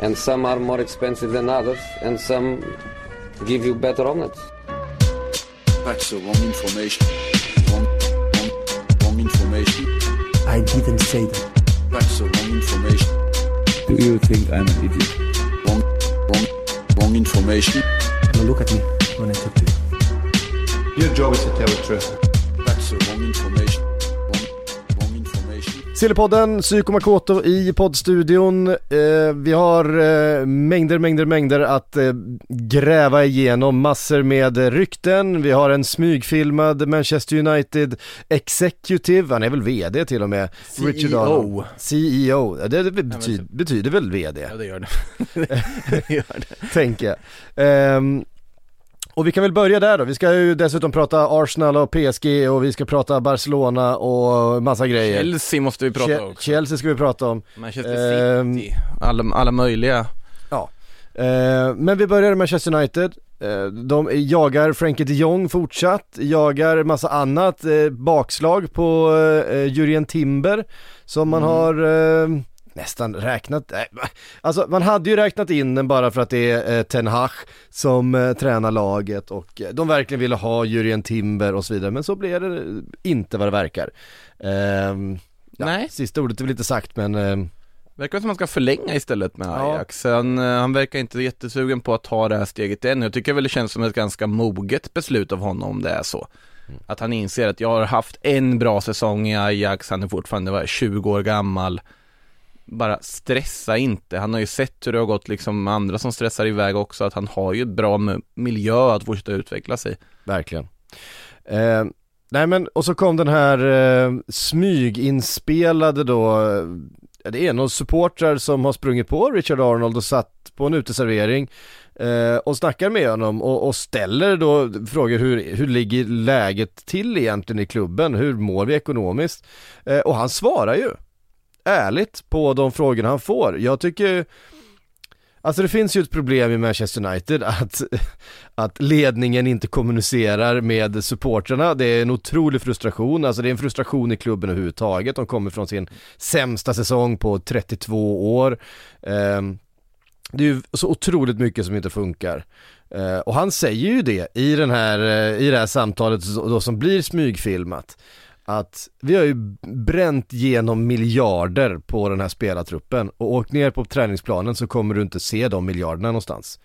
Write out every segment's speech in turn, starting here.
And some are more expensive than others, and some give you better omelets. That's the wrong information. Wrong, wrong, wrong information. I didn't say that. That's the wrong information. Do you think I'm an idiot? Wrong, wrong, wrong information. Now look at me when I talk to you. Your job is to tell the truth. That's the wrong information. Sillypodden, Psyko Makoto i poddstudion. Eh, vi har eh, mängder, mängder, mängder att eh, gräva igenom. Massor med rykten. Vi har en smygfilmad Manchester United Executive, han är väl VD till och med. CEO. Richard Arnold. CEO. Ja, Det, det betyder, betyder väl VD? Ja det gör det. det gör det. tänker jag. Ehm, och vi kan väl börja där då, vi ska ju dessutom prata Arsenal och PSG och vi ska prata Barcelona och massa grejer. Chelsea måste vi prata också. Chelsea ska vi prata om. Manchester Ehm, City. Alla, alla möjliga. Ja. Eh, men vi börjar med Manchester United. Eh, de jagar Frenkie de Jong fortsatt, jagar massa annat, eh, bakslag på eh, Jurien Timber som man har eh, nästan räknat, nej, alltså man hade ju räknat in den bara för att det är eh, Ten Hag som eh, tränar laget och eh, de verkligen ville ha Jurien Timber och så vidare men så blev det inte vad det verkar. Ehm, ja, Nej. Sista ordet är väl inte sagt men ehm, Verkar som man ska förlänga istället med Ja. Ajax. Han, eh, han verkar inte jättesugen på att ta det här steget än. Jag tycker väl det känns som ett ganska moget beslut av honom om det är så. Att han inser att jag har haft en bra säsong i Ajax, han är fortfarande vad, 20 år gammal. Bara stressa inte. Han har ju sett hur det har gått liksom med andra som stressar iväg också, att han har ju bra miljö att fortsätta utveckla sig. Verkligen. Eh, nej men, och så kom den här eh, smyginspelade då, eh, det är någon supportrar som har sprungit på Richard Arnold och satt på en uteservering eh, och snackar med honom och, och ställer då frågor hur, hur ligger läget till egentligen i klubben, hur mår vi ekonomiskt? Eh, och han svarar ju ärligt på de frågorna han får. Jag tycker Alltså det finns ju ett problem i Manchester United att, att ledningen inte kommunicerar med supportrarna. Det är en otrolig frustration, alltså det är en frustration i klubben överhuvudtaget. De kommer från sin sämsta säsong på 32 år. Ehm, det är ju så otroligt mycket som inte funkar. Eh, och han säger ju det i, den här, eh, i det här samtalet då som blir smygfilmat. Att vi har ju bränt genom miljarder på den här spelartruppen och åk ner på träningsplanen så kommer du inte se de miljarderna någonstans.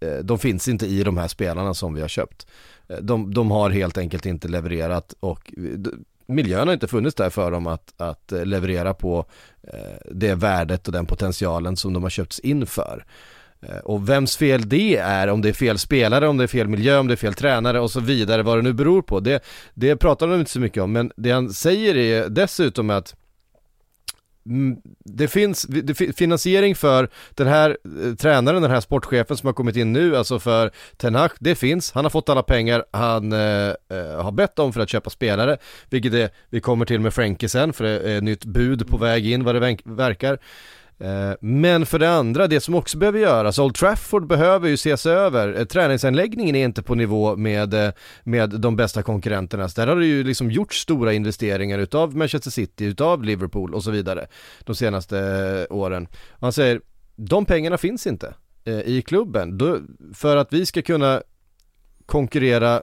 Eh, de finns inte i de här spelarna som vi har köpt. Eh, de, de har helt enkelt inte levererat och eh, miljön har inte funnits där för dem att, att leverera på det värdet och den potentialen som de har köpts in för. Eh, och vems fel det är, om det är fel spelare, om det är fel miljö, om det är fel tränare och så vidare, vad det nu beror på, det, det pratar de inte så mycket om, men det han säger är dessutom att mm, det finns det, finansiering för den här eh, tränaren, den här sportchefen som har kommit in nu, alltså för Ten Hag, det finns, han har fått alla pengar han eh, eh har bett om för att köpa spelare, vilket är, vi kommer till med Frenkie sen, för det är ett nytt bud på väg in vad det verkar. Eh, men för det andra, det som också behöver göras, Old Trafford behöver ju ses över. Eh, träningsanläggningen är inte på nivå med, eh, med de bästa konkurrenterna. Där har det ju liksom gjorts stora investeringar utav Manchester City, utav Liverpool och så vidare de senaste åren. Och han säger, de pengarna finns inte i klubben. För att vi ska kunna konkurrera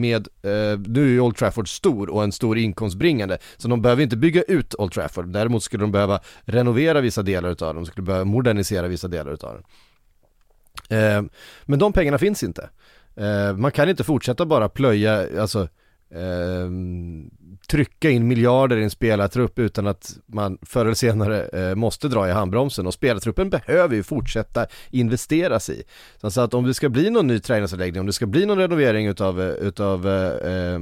med, eh, nu är ju Old Trafford stor och en stor inkomstbringande, så de behöver inte bygga ut Old Trafford, däremot skulle de behöva renovera vissa delar utav dem, de skulle behöva modernisera vissa delar utav den. Eh, men de pengarna finns inte. Eh, man kan inte fortsätta bara plöja, alltså eh, trycka in miljarder i en spelartrupp utan att man förr eller senare eh, måste dra i handbromsen och spelartruppen behöver ju fortsätta investeras i. Så att om det ska bli någon ny träningsanläggning, om det ska bli någon renovering utav, eh, utav eh, eh,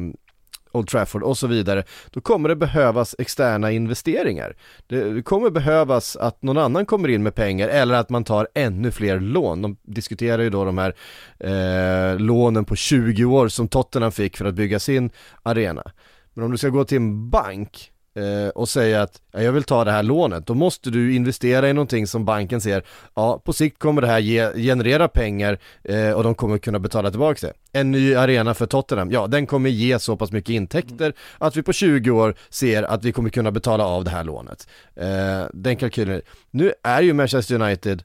Old Trafford och så vidare, då kommer det behövas externa investeringar. Det kommer behövas att någon annan kommer in med pengar eller att man tar ännu fler lån. De diskuterar ju då de här eh, lånen på 20 år som Tottenham fick för att bygga sin arena. Men om du ska gå till en bank och säga att ja, jag vill ta det här lånet, då måste du investera i någonting som banken ser, ja på sikt kommer det här ge, generera pengar eh, och de kommer kunna betala tillbaka det. En ny arena för Tottenham, ja den kommer ge så pass mycket intäkter att vi på 20 år ser att vi kommer kunna betala av det här lånet. Eh, den kalkylen, nu är ju Manchester United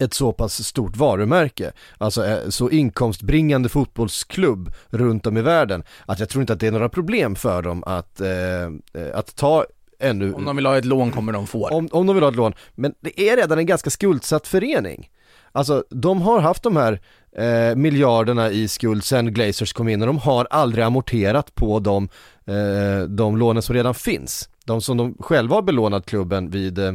ett så pass stort varumärke, alltså eh, så inkomstbringande fotbollsklubb runt om i världen, att jag tror inte att det är några problem för dem att, eh, eh att ta ännu Om de vill ha ett lån kommer de få om, om de vill ha ett lån, men det är redan en ganska skuldsatt förening. Alltså de har haft de här eh, miljarderna i skuld sen Glazers kom in och de har aldrig amorterat på de, eh, de lånen som redan finns. De som de själva har belånat klubben vid eh,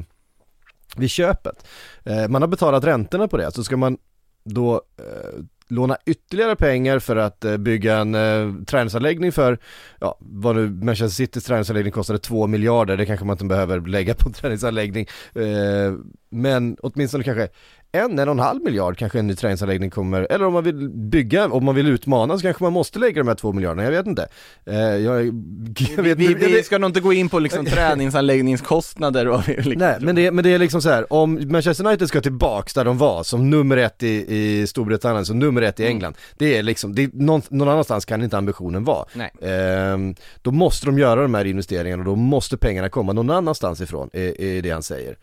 vid köpet. Eh, man har betalat räntorna på det, så ska man då eh, låna ytterligare pengar för att eh, bygga en eh, träningsanläggning för, ja vad nu Manchester Citys träningsanläggning kostade 2 miljarder, det kanske man inte behöver lägga på en träningsanläggning. Eh, men åtminstone kanske en, en och en halv miljard kanske en ny träningsanläggning kommer, eller om man vill bygga, om man vill utmana så kanske man måste lägga de här två miljarderna, jag vet inte. Eh, jag, jag vet, vi, vi, vi, ska nog inte gå in på liksom träningsanläggningskostnader och liksom. Nej, men det, men det är liksom så här, om Manchester United ska tillbaks där de var, som nummer ett i, i Storbritannien, som nummer ett i mm. England, mm. det är liksom, det någon, någon, annanstans kan inte ambitionen vara. Eh, då måste de göra de här investeringarna och då måste pengarna komma någon annanstans ifrån, är, är det han säger.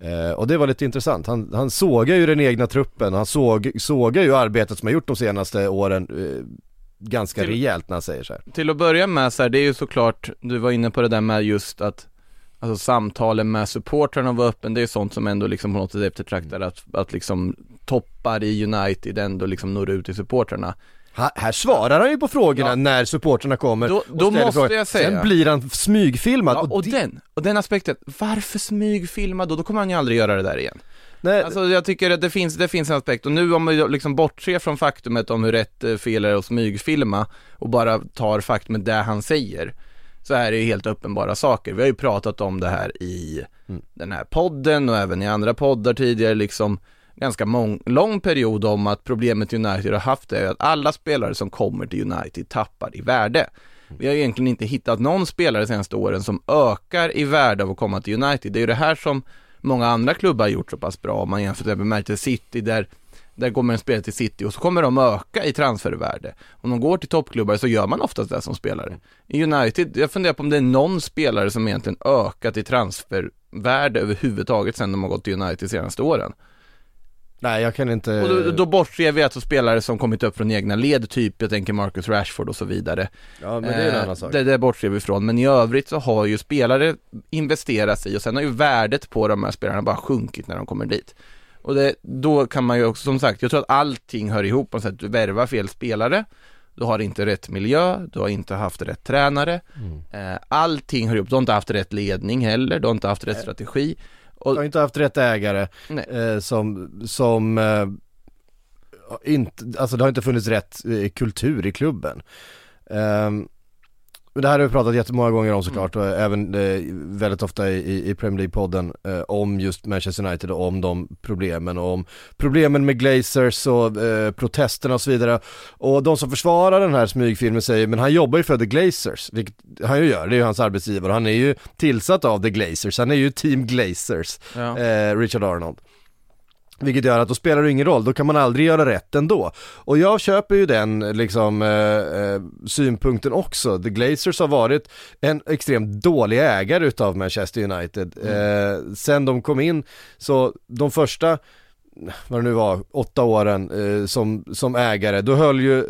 Eh, och det var lite intressant, han, han sågar ju den egna truppen, han såg, sågar ju arbetet som har gjort de senaste åren eh, ganska till, rejält när han säger så här. Till att börja med så här, det är ju såklart, du var inne på det där med just att Alltså samtalen med supportrarna var öppen, det är sånt som ändå liksom på något sätt eftertraktar att, att liksom toppar i United ändå liksom når ut till supportrarna här, här svarar han ju på frågorna ja. när supporterna kommer Då, då måste frågor. jag säga Sen blir han smygfilmad ja, och, och den, och den aspekten, varför smygfilma då? Då kommer han ju aldrig göra det där igen Nej. Alltså jag tycker att det finns, det finns en aspekt och nu om man liksom bortser från faktumet om hur rätt eh, fel är att smygfilma och bara tar faktumet det han säger så är det ju helt uppenbara saker. Vi har ju pratat om det här i mm. den här podden och även i andra poddar tidigare liksom ganska mång, lång period om att problemet United har haft är att alla spelare som kommer till United tappar i värde. Vi har egentligen inte hittat någon spelare de senaste åren som ökar i värde av att komma till United. Det är ju det här som många andra klubbar har gjort så pass bra om man jämför med Manchester City där där kommer en spelare till City och så kommer de öka i transfervärde. Om de går till toppklubbar så gör man oftast det som spelare. I United, jag funderar på om det är någon spelare som egentligen ökat i transfervärde överhuvudtaget sedan de har gått till United de senaste åren. Nej jag kan inte Och då, då bortser vi alltså spelare som kommit upp från egna led, typ jag tänker Marcus Rashford och så vidare. Ja men det är en annan sak. Det, det bortser vi ifrån, men i övrigt så har ju spelare investerat i och sen har ju värdet på de här spelarna bara sjunkit när de kommer dit. Och det, då kan man ju också, som sagt, jag tror att allting hör ihop, på sätt. Du värvar fel spelare du har inte rätt miljö, du har inte haft rätt tränare. Mm. eh, Allting hör ihop, du har inte haft rätt ledning heller, du har inte haft rätt strategi och, har inte haft rätt ägare eh, som, som eh, inte, alltså det har inte funnits rätt eh, kultur i klubben. Um, det här har vi pratat jättemånga gånger om såklart och även eh, väldigt ofta i, i Premier League-podden eh, om just Manchester United och om de problemen och om problemen med Glazers och eh, protesterna och så vidare. Och de som försvarar den här smygfilmen säger, men han jobbar ju för The Glazers, vilket han ju gör, det är ju hans arbetsgivare han är ju tillsatt av The Glazers, han är ju Team Glazers, ja. Eh, Richard Arnold. Vilket gör att då spelar det ingen roll, då kan man aldrig göra rätt ändå. Och jag köper ju den liksom eh, eh, synpunkten också. The Glazers har varit en extremt dålig ägare utav Manchester United. Mm. Eh, sen de kom in, så de första, vad det nu var, åtta åren eh, som, som ägare, då höll ju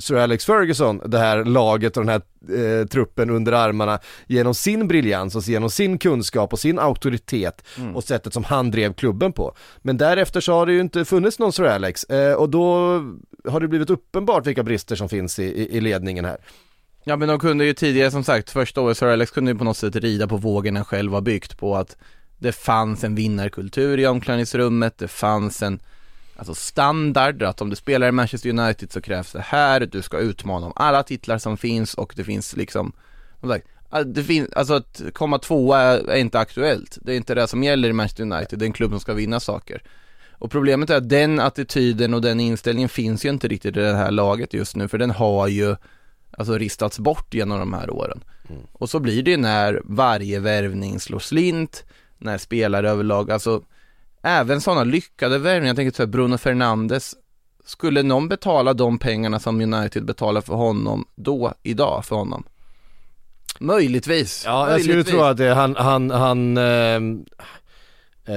Sir Alex Ferguson det här laget och den här eh, truppen under armarna genom sin briljans och genom sin kunskap och sin auktoritet mm. och sättet som han drev klubben på. Men därefter så har det ju inte funnits någon Sir Alex eh, och då har det blivit uppenbart vilka brister som finns i, i, i ledningen här. Ja men de kunde ju tidigare som sagt, första året Sir Alex kunde ju på något sätt rida på vågen han själv har byggt på att det fanns en vinnarkultur i omklädningsrummet, det fanns en alltså standard, att om du spelar i Manchester United så krävs det här, du ska utmana om alla titlar som finns och det finns liksom, det finns, alltså att komma tvåa är, är inte aktuellt, det är inte det som gäller i Manchester United, det är en klubb som ska vinna saker. Och problemet är att den attityden och den inställningen finns ju inte riktigt i det här laget just nu, för den har ju alltså ristats bort genom de här åren. Mm. Och så blir det ju när varje värvning slår slint, när spelare överlag, alltså även sådana lyckade värvningar, jag tänker så Bruno Fernandes, skulle någon betala de pengarna som United betalar för honom då, idag, för honom? Möjligtvis. Ja, jag Möjligtvis. skulle tro att det, han, han, han eh,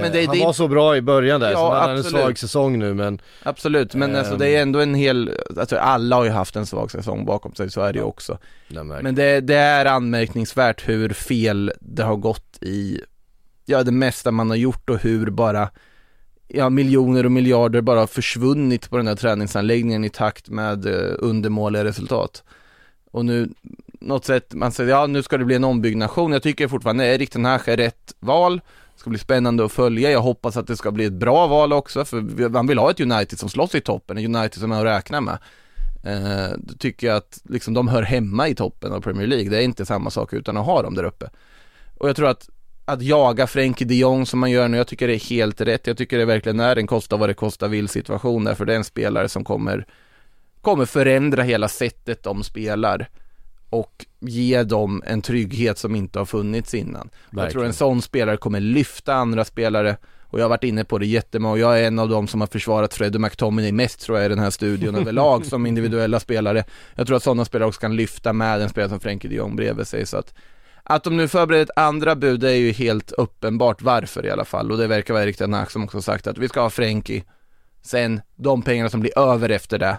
men det, han det, var så bra i början där, ja, så han har en svag säsong nu men Absolut, men ähm, alltså det är ändå en hel, alltså alla har ju haft en svag säsong bakom sig, så är det ju också Men det, det, är anmärkningsvärt hur fel det har gått i, ja det mesta man har gjort och hur bara Ja miljoner och miljarder bara har försvunnit på den här träningsanläggningen i takt med eh, undermåliga resultat Och nu, något sätt, man säger ja nu ska det bli en ombyggnation, jag tycker fortfarande Erik den här är rätt val det ska bli spännande att följa. Jag hoppas att det ska bli ett bra val också, för man vill ha ett United som slåss i toppen, ett United som man har räkna med. Eh, då tycker jag att liksom de hör hemma i toppen av Premier League. Det är inte samma sak utan att ha dem där uppe. Och jag tror att att jaga Frenkie de Jong som man gör nu, jag tycker det är helt rätt. Jag tycker det verkligen är en kosta vad det kostar vill situation där, för det är en spelare som kommer kommer förändra hela sättet de spelar och ge dem en trygghet som inte har funnits innan. Jag tror en sån spelare kommer lyfta andra spelare och jag har varit inne på det jättemånga och jag är en av dem som har försvarat Freddie McTominay mest tror jag i den här studion överlag som individuella spelare. Jag tror att sådana spelare också kan lyfta med en spelare som Frenkie de Jong bredvid sig så att att de nu förbereder ett andra bud det är ju helt uppenbart varför i alla fall och det verkar vara Erik Ten som också sagt att vi ska ha Frenkie Sen de pengarna som blir över efter det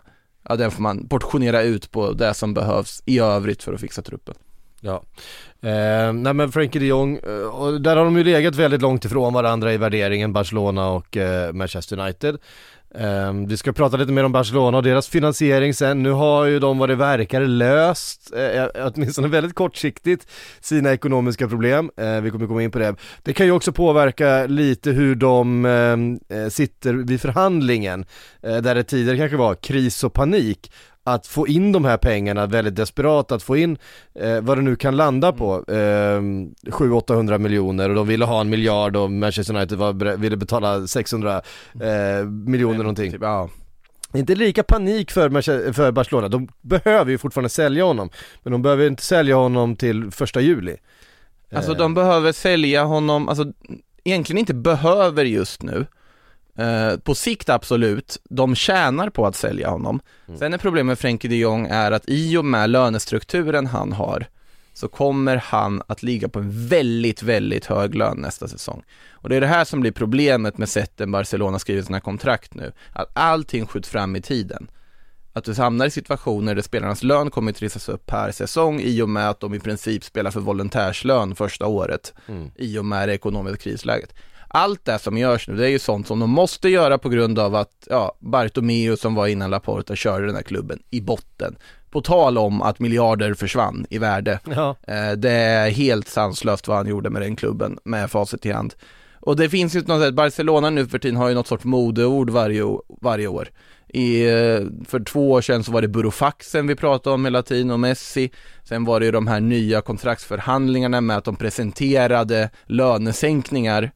ja den får man portionera ut på det som behövs i övrigt för att fixa truppen. Ja, eh, nej men Frenkie de Jong, eh, och där har de ju legat väldigt långt ifrån varandra i värderingen, Barcelona och eh, Manchester United. Um, vi ska prata lite mer om Barcelona och deras finansiering sen. Nu har ju de vad det verkar löst, eh, eh åtminstone väldigt kortsiktigt, sina ekonomiska problem. Eh, vi kommer komma in på det. Det kan ju också påverka lite hur de ehm, eh, sitter vid förhandlingen, eh, där det tidigare kanske var kris och panik att få in de här pengarna väldigt desperat, att få in eh, vad det nu kan landa på, eh, 700-800 miljoner och de ville ha en miljard och Manchester United var, ville betala 600 eh, miljoner någonting. Typ, ja. Inte lika panik för, för Barcelona, de behöver ju fortfarande sälja honom, men de behöver inte sälja honom till första juli. Alltså de behöver sälja honom, alltså egentligen inte behöver just nu, Eh, på sikt absolut, de tjänar på att sälja honom. Mm. Sen är problemet med Frenkie de Jong är att i och med lönestrukturen han har så kommer han att ligga på en väldigt, väldigt hög lön nästa säsong. Och det är det här som blir problemet med sättet Barcelona skriver sina kontrakt nu, att allting skjuts fram i tiden. Att du hamnar i situationer där spelarnas lön kommer att trissas upp per säsong i och med att de i princip spelar för volontärslön första året mm. i och med det ekonomiska krisläget allt det som görs nu, det är ju sånt som de måste göra på grund av att, ja, Bartomeu som var innan Laporta körde den här klubben i botten. På tal om att miljarder försvann i värde. Ja. Eh, det är helt sanslöst vad han gjorde med den klubben med facit i hand. Och det finns ju något sätt, Barcelona nu för tiden har ju något sorts modeord varje, varje år. I, eh, för två år sedan så var det Burofaxen vi pratade om hela tiden och Messi. Sen var det ju de här nya kontraktsförhandlingarna med att de presenterade lönesänkningar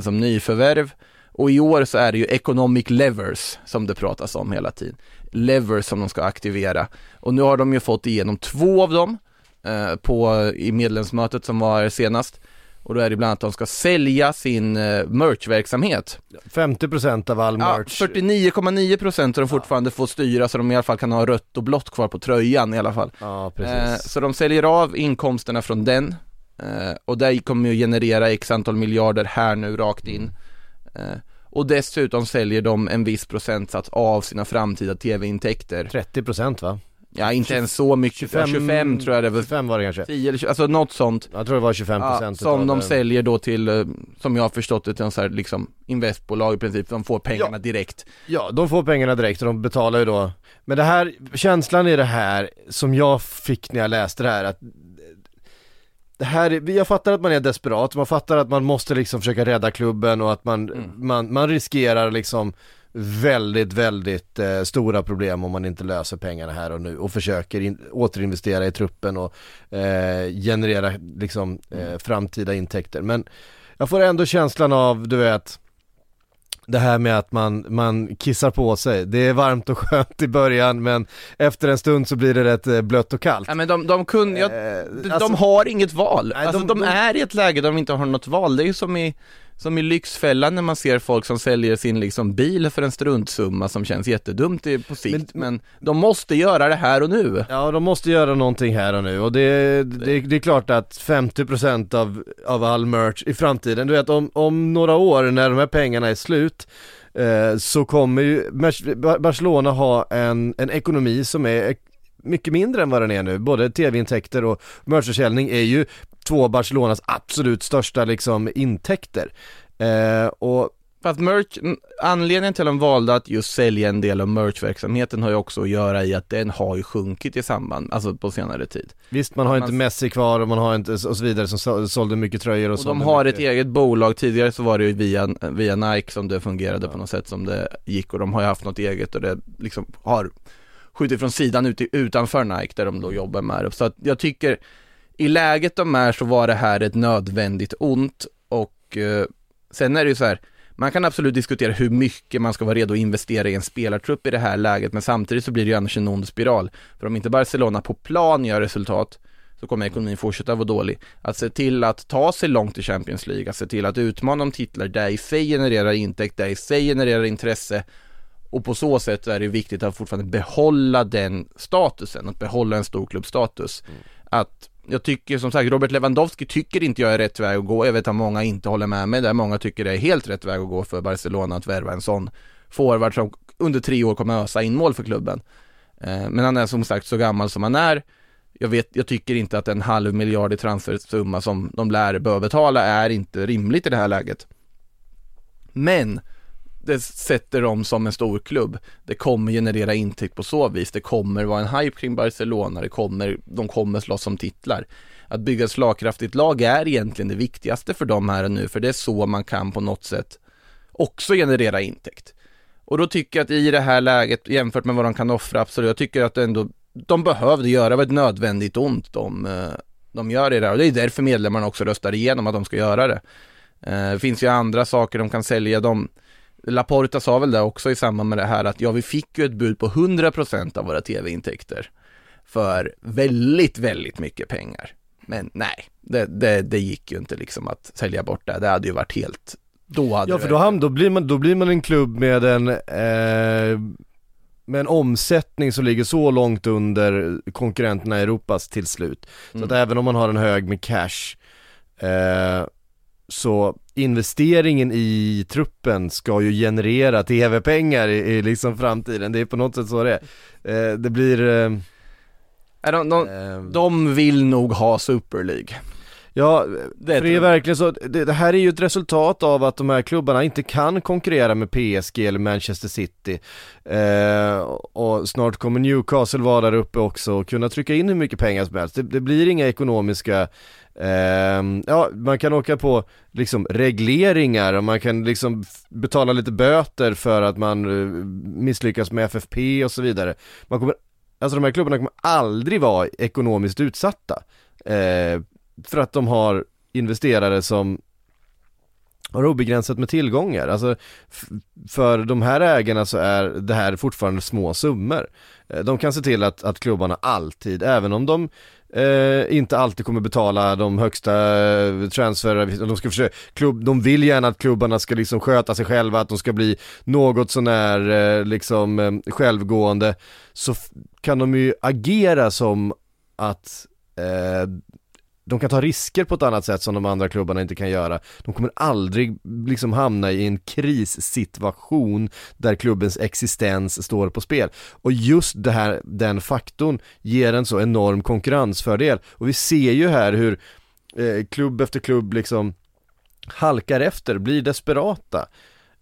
som nyförvärv. Och i år så är det ju economic levers som det pratas om hela tiden. Levers som de ska aktivera. Och nu har de ju fått igenom två av dem eh, på, i medlemsmötet som var senast. Och då är det bland annat att de ska sälja sin eh, merchverksamhet 50% av all merch Ja, 49,9% har de fortfarande ja. får styra så de i alla fall kan ha rött och blått kvar på tröjan i alla fall Ja, precis eh, Så de säljer av inkomsterna från den Eh, och det kommer ju generera x antal miljarder här nu rakt in. Eh, och dessutom säljer de en viss procentsats av sina framtida tv-intäkter. 30% va? Ja inte ens så mycket, 25, 25 tror jag det var 25 var det kanske 10 eller 20, alltså något sånt Jag tror det var 25 ja, procent Som de säljer då till, eh, som jag har förstått det till en så här liksom investbolag i princip, de får pengarna Ja. direkt Ja, de får pengarna direkt och de betalar ju då Men det här, känslan i det här som jag fick när jag läste det här att det här, är- jag fattar att man är desperat, man fattar att man måste liksom försöka rädda klubben och att man, man, man riskerar liksom väldigt, väldigt eh, stora problem om man inte löser pengarna här och nu och försöker in, återinvestera i truppen och eh, generera liksom eh, framtida intäkter. Men jag får ändå känslan av, du vet, det här med att man, man kissar på sig. Det är varmt och skönt i början men efter en stund så blir det rätt eh, blött och kallt. Ja men de, de kunde, jag, Eh, de, alltså- de har inget val, Nej, alltså de- de, de- är i ett läge där de inte har något val, det är ju som i som i Lyxfällan när man ser folk som säljer sin liksom bil för en struntsumma som känns jättedumt på sikt, men, de måste göra det här och nu. Ja, de måste göra någonting här och nu. Och det, det, det är klart att 50% av, av all merch i framtiden, du vet om, om några år när de här pengarna är slut eh, så kommer ju Barcelona ha en, en ekonomi som är mycket mindre än vad den är nu, både tv-intäkter och merchförsäljning är ju två Barcelonas absolut största liksom intäkter. Eh, och Fast merch, n- anledningen till att de valde att just sälja en del av merchverksamheten har ju också att göra i att den har ju sjunkit i samband, alltså på senare tid. visst man har inte Man- Messi kvar och man har inte och så vidare som så- sålde mycket tröjor och, Och de har mycket. ett eget bolag, tidigare så var det ju via, via Nike som det fungerade på något sätt som det gick och de har ju haft något eget och det liksom har skjutit från sidan ut, utanför Nike där de då jobbar med det. Så att jag tycker i läget de är så var det här ett nödvändigt ont och eh, sen är det ju så här man kan absolut diskutera hur mycket man ska vara redo att investera i en spelartrupp i det här läget men samtidigt så blir det ju annars en ond spiral. För om inte Barcelona på plan gör resultat så kommer ekonomin fortsätta vara dålig. Att se till att ta sig långt i Champions League, att se till att utmana om titlar, där i sig genererar intäkt, där i sig genererar intresse och på så sätt är det viktigt att fortfarande behålla den statusen, att behålla en storklubbstatus. Att jag tycker som sagt, Robert Lewandowski tycker inte jag är rätt väg att gå. Jag vet att många inte håller med mig där. Många tycker det är helt rätt väg att gå för Barcelona att värva en sån forward som under tre år kommer ösa in mål för klubben. Eh, Men han är som sagt så gammal som han är. Jag, vet, jag tycker inte att en halv miljard i transfersumma som de lär bör betala är inte rimligt i det här läget. Men det sätter dem som en stor klubb. Det kommer generera intäkt på så vis. Det kommer vara en hype kring Barcelona. Det kommer, de kommer slåss om titlar. Att bygga ett slagkraftigt lag är egentligen det viktigaste för dem här och nu. För det är så man kan på något sätt också generera intäkt. Och då tycker jag att i det här läget jämfört med vad de kan offra, absolut, jag tycker att ändå de behövde göra, ett nödvändigt ont de, eh, de gör i det här. Och det är därför medlemmarna också röstar igenom att de ska göra det. Eh, det finns ju andra saker de kan sälja. De, Laporta sa väl det också i samband med det här att ja, vi fick ju ett bud på 100% av våra tv-intäkter för väldigt, väldigt mycket pengar. Men nej, det, det, det gick ju inte liksom att sälja bort det. Det hade ju varit helt, då hade Ja för då, ham- då, blir man, då blir man en klubb med en, eh, med en omsättning som ligger så långt under konkurrenterna i Europas till slut. Så Mm. att även om man har en hög med cash eh, så investeringen i truppen ska ju generera tv-pengar i, i liksom framtiden. Det är på något sätt så det är. Eh, det blir eh, de, de, eh, de vill nog ha Super League. Ja, Det för det är verkligen så, det, det här är ju ett resultat av att de här klubbarna inte kan konkurrera med PSG eller Manchester City. Eh, och snart kommer Newcastle vara där uppe också och kunna trycka in hur mycket pengar som helst. Det, det blir inga ekonomiska, eh, ja man kan åka på liksom regleringar och man kan liksom betala lite böter för att man eh, misslyckas med FFP och så vidare. Man kommer, alltså de här klubbarna kommer aldrig vara ekonomiskt utsatta. Eh, för att de har investerare som har obegränsat med tillgångar. Alltså för de här ägarna så är det här fortfarande små summor. Eh, de kan se till att, att klubbarna alltid, även om de eh, inte alltid kommer betala de högsta transferavgifterna, transfer, de ska försöka, klubb, de vill gärna att klubbarna ska liksom sköta sig själva, att de ska bli något sånär eh, liksom eh, självgående, så kan de ju agera som att eh, de kan ta risker på ett annat sätt som de andra klubbarna inte kan göra. De kommer aldrig liksom hamna i en krissituation där klubbens existens står på spel. Och just det här, den faktorn ger en så enorm konkurrensfördel. Och vi ser ju här hur eh, klubb efter klubb liksom halkar efter, blir desperata.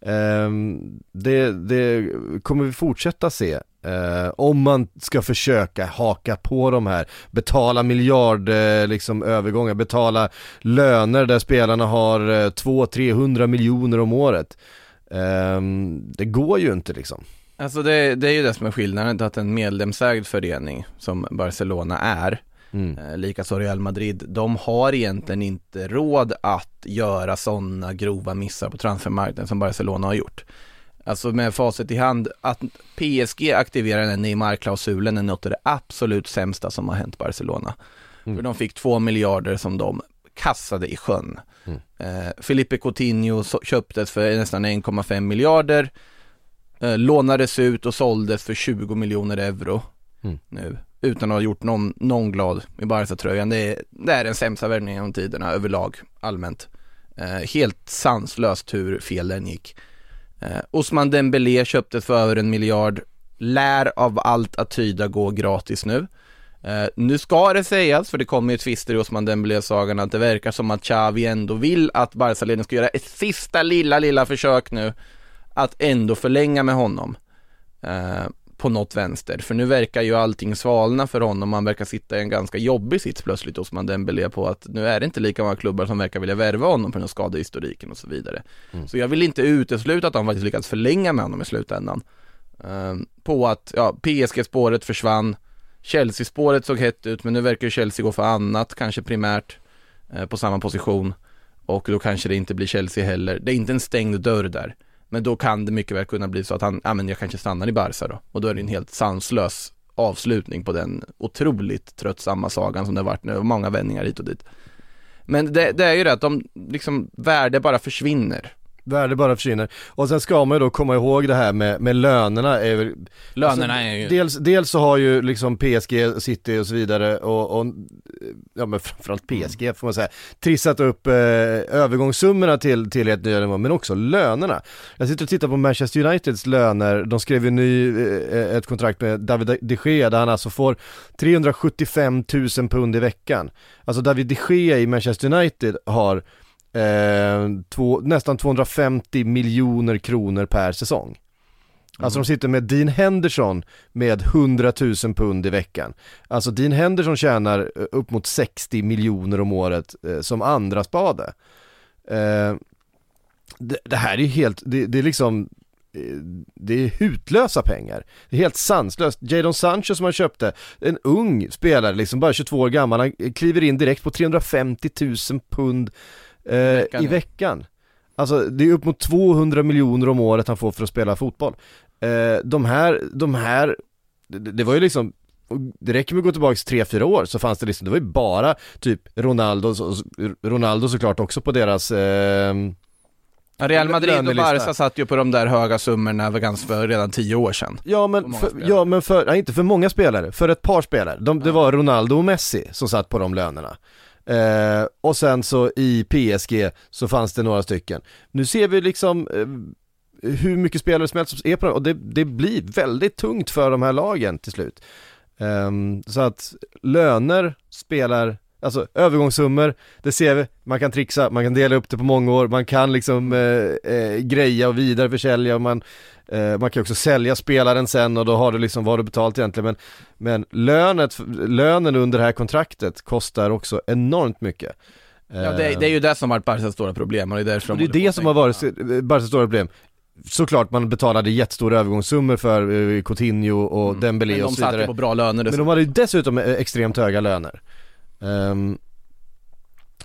Ehm, det, det kommer vi fortsätta se. Uh, om man ska försöka haka på de här, betala miljard uh, liksom övergångar, betala löner där spelarna har eh, uh, 200-300 miljoner om året. Ehm, det går ju inte liksom. Alltså det, det är ju det som är skillnaden, att en medlemsägd förening som Barcelona är Mm. Eh, Likaså Real Madrid, de har egentligen inte råd att göra sådana grova missar på transfermarknaden som Barcelona har gjort. Alltså med facit i hand, att PSG aktiverar den Neymar-klausulen är något av det absolut sämsta som har hänt Barcelona. Mm. För de fick två miljarder som de kastade i sjön. Mm. Eh, Felipe Coutinho köptes för nästan 1,5 miljarder, eh, lånades ut och såldes för 20 miljoner euro Mm. nu utan att ha gjort någon, någon glad i Barca-tröjan. Det är, det är den sämsta värvningen genom tiderna överlag, allmänt. Eh, helt sanslöst hur fel den gick. Eh, Osman Dembélé köptes för över en miljard, lär av allt att tyda gå gratis nu. Eh, nu ska det sägas, för det kommer ju tvister i Osman Dembélé-sagan, att det verkar som att Xavi ändå vill att Barca-ledningen ska göra ett sista lilla, lilla försök nu att ändå förlänga med honom. Eh, på något vänster, för nu verkar ju allting svalna för honom, han verkar sitta i en ganska jobbig sits plötsligt hos man Dembélé på att nu är det inte lika många klubbar som verkar vilja värva honom på den skadehistoriken och så vidare. Mm. Så jag vill inte utesluta att de faktiskt lyckats förlänga med honom i slutändan. Ehm, på att, ja, PSG-spåret försvann, Chelsea-spåret såg hett ut, men nu verkar ju Chelsea gå för annat, kanske primärt, eh, på samma position. Och då kanske det inte blir Chelsea heller. Det är inte en stängd dörr där. Men då kan det mycket väl kunna bli så att han, ja men jag kanske stannar i Barca då. Och då är det en helt sanslös avslutning på den otroligt tröttsamma sagan som det har varit nu, och många vändningar hit och dit. Men det, det är ju det att de, liksom, värde bara försvinner. Värde bara försvinner. Och sen ska man ju då komma ihåg det här med, med lönerna är Lönerna alltså, är ju... Dels, dels så har ju liksom PSG, City och så vidare och, och ja men framförallt PSG får man säga, trissat upp eh, övergångssummorna till, till ett nya nivå, men också lönerna. Jag sitter och tittar på Manchester Uniteds löner, de skrev ju ny, eh, ett kontrakt med David de Gea där han alltså får 375 000 pund i veckan. Alltså David de Gea i Manchester United har eh, två, nästan 250 miljoner kronor per säsong. Alltså de sitter med Dean Henderson med 100 000 pund i veckan. Alltså Dean Henderson tjänar eh, upp mot 60 miljoner om året eh, som andra spade. Eh, det, det här är ju helt, det, det är liksom eh, det är hutlösa pengar. Det är helt sanslöst. Jadon Sancho som han köpte, en ung spelare liksom, bara 22 år gammal, han kliver in direkt på 350 000 pund eh, veckan, i ja. veckan. Alltså det är upp mot 200 miljoner om året han får för att spela fotboll. Eh, de här, de här, det, det var ju liksom det räcker med att gå tillbaka 3-4 år så fanns det liksom, det var ju bara typ Ronaldo, Ronaldo såklart också på deras eh, Ja, Real Madrid och. Barca satt ju på de där höga summorna ganska för redan tio år sedan. Ja men, för, ja, men för, nej, inte för många spelare, för ett par spelare. De, Det var Ronaldo och Messi som satt på de lönerna. Eh, och sen så i PSG så fanns det några stycken. Nu ser vi liksom eh, hur mycket spelare som helst som är på dem och det, det blir väldigt tungt för de här lagen till slut. Eh, så att löner spelar, alltså övergångssummor, det ser vi, man kan trixa, man kan dela upp det på många år, man kan liksom eh, eh, greja och vidareförsälja och man, eh, man kan också sälja spelaren sen och då har du liksom, vad har du betalt egentligen men, men lönet, lönen under det här kontraktet kostar också enormt mycket. Ja, det, är- det är ju det som har varit Barcas stora problem och det är därför de det är det som har varit Barcas stora problem. Såklart man betalade jättestora övergångssummor för eh, Coutinho och Mm. Dembélé Men de och så satt ju vidare. på bra löner Men de hade ju dessutom eh, extremt höga löner. Ehm,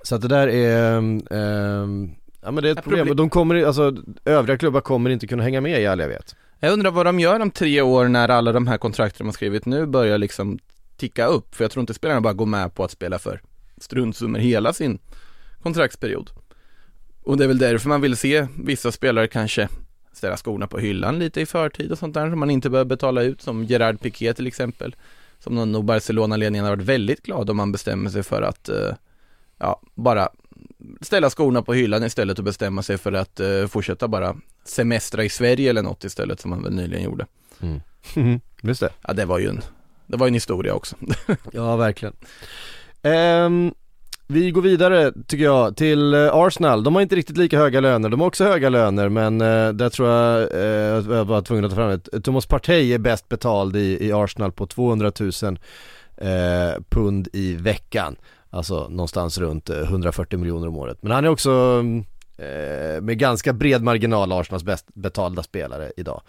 så att det där är, ehm, ja men det är ett Ett problem. de kommer, alltså övriga klubbar kommer inte kunna hänga med i all evighet. Jag undrar vad de gör om tre år när alla de här kontrakten de har skrivit nu börjar liksom ticka upp. För jag tror inte spelarna bara går med på att spela för struntsummor hela sin kontraktsperiod. Och det är väl därför man vill se vissa spelare kanske ställa skorna på hyllan lite i förtid och sånt där som man inte behöver betala ut som Gerard Piqué till exempel. Som nog Barcelona-ledningen har varit väldigt glad om man bestämmer sig för att eh, ja, bara ställa skorna på hyllan istället och bestämma sig för att eh, fortsätta bara semestra i Sverige eller något istället som han väl nyligen gjorde. Mm. Just det. Ja, det var ju en, det var en historia också. Ja, verkligen. Ehm, vi går vidare tycker jag till eh, Arsenal. De har inte riktigt lika höga löner. De har också höga löner men eh, där tror jag eh, att jag var tvungen att ta fram det. Thomas Partey är bäst betald i, i Arsenal på 200 000 eh, pund i veckan. Alltså någonstans runt eh, 140 miljoner om året. Men han är också mm, eh, med ganska bred marginal Arsenals bäst betalda spelare idag.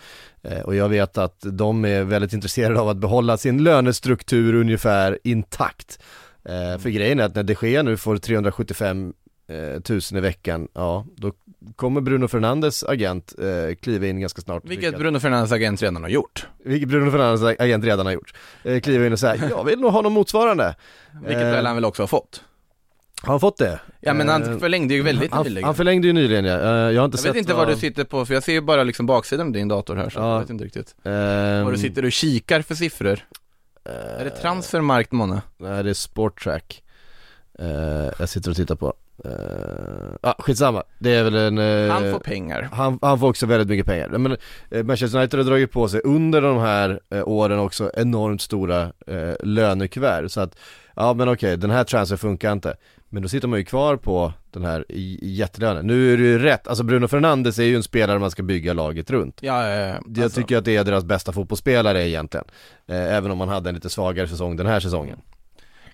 Eh, och jag vet att de är väldigt intresserade av att behålla sin lönestruktur ungefär intakt. Eh, för grejen är att när de Gea nu får 375 eh, tusen i veckan, ja då kommer Bruno Fernandes agent eh, kliva in ganska snart. Vilket Bruno Fernandes agent redan har gjort. Vilket Bruno Fernandes agent redan har gjort. Eh, kliva in och säga, jag vill nog ha något motsvarande. Vilket Eh, väl han väl också har fått. Har han fått det? Ja men Eh, han förlängde ju väldigt han, nyligen. han förlängde ju nyligen ja, Eh, jag har inte jag sett vet inte vad du sitter på, för jag ser ju bara liksom baksidan av din dator här så Ja. jag vet inte riktigt. Ehm, Vad du sitter och kikar för siffror. Är det transfermarkt månne? Nej det är Sporttrack Eh, Jag sitter och tittar på uh, ah, skitsamma, det är väl en eh, Han får pengar. han, han får också väldigt mycket pengar. Men eh, Manchester United har dragit på sig under de här eh, åren också enormt stora eh, lönekuvert. Så att, ja men okej, den här transfer funkar inte. Men då sitter man ju kvar på den här jättelönen. Nu är det ju rätt, alltså Bruno Fernandes är ju en spelare man ska bygga laget runt. Ja, ja, ja. Jag Alltså, tycker att det är deras bästa fotbollsspelare egentligen. Även om man hade en lite svagare säsong den här säsongen.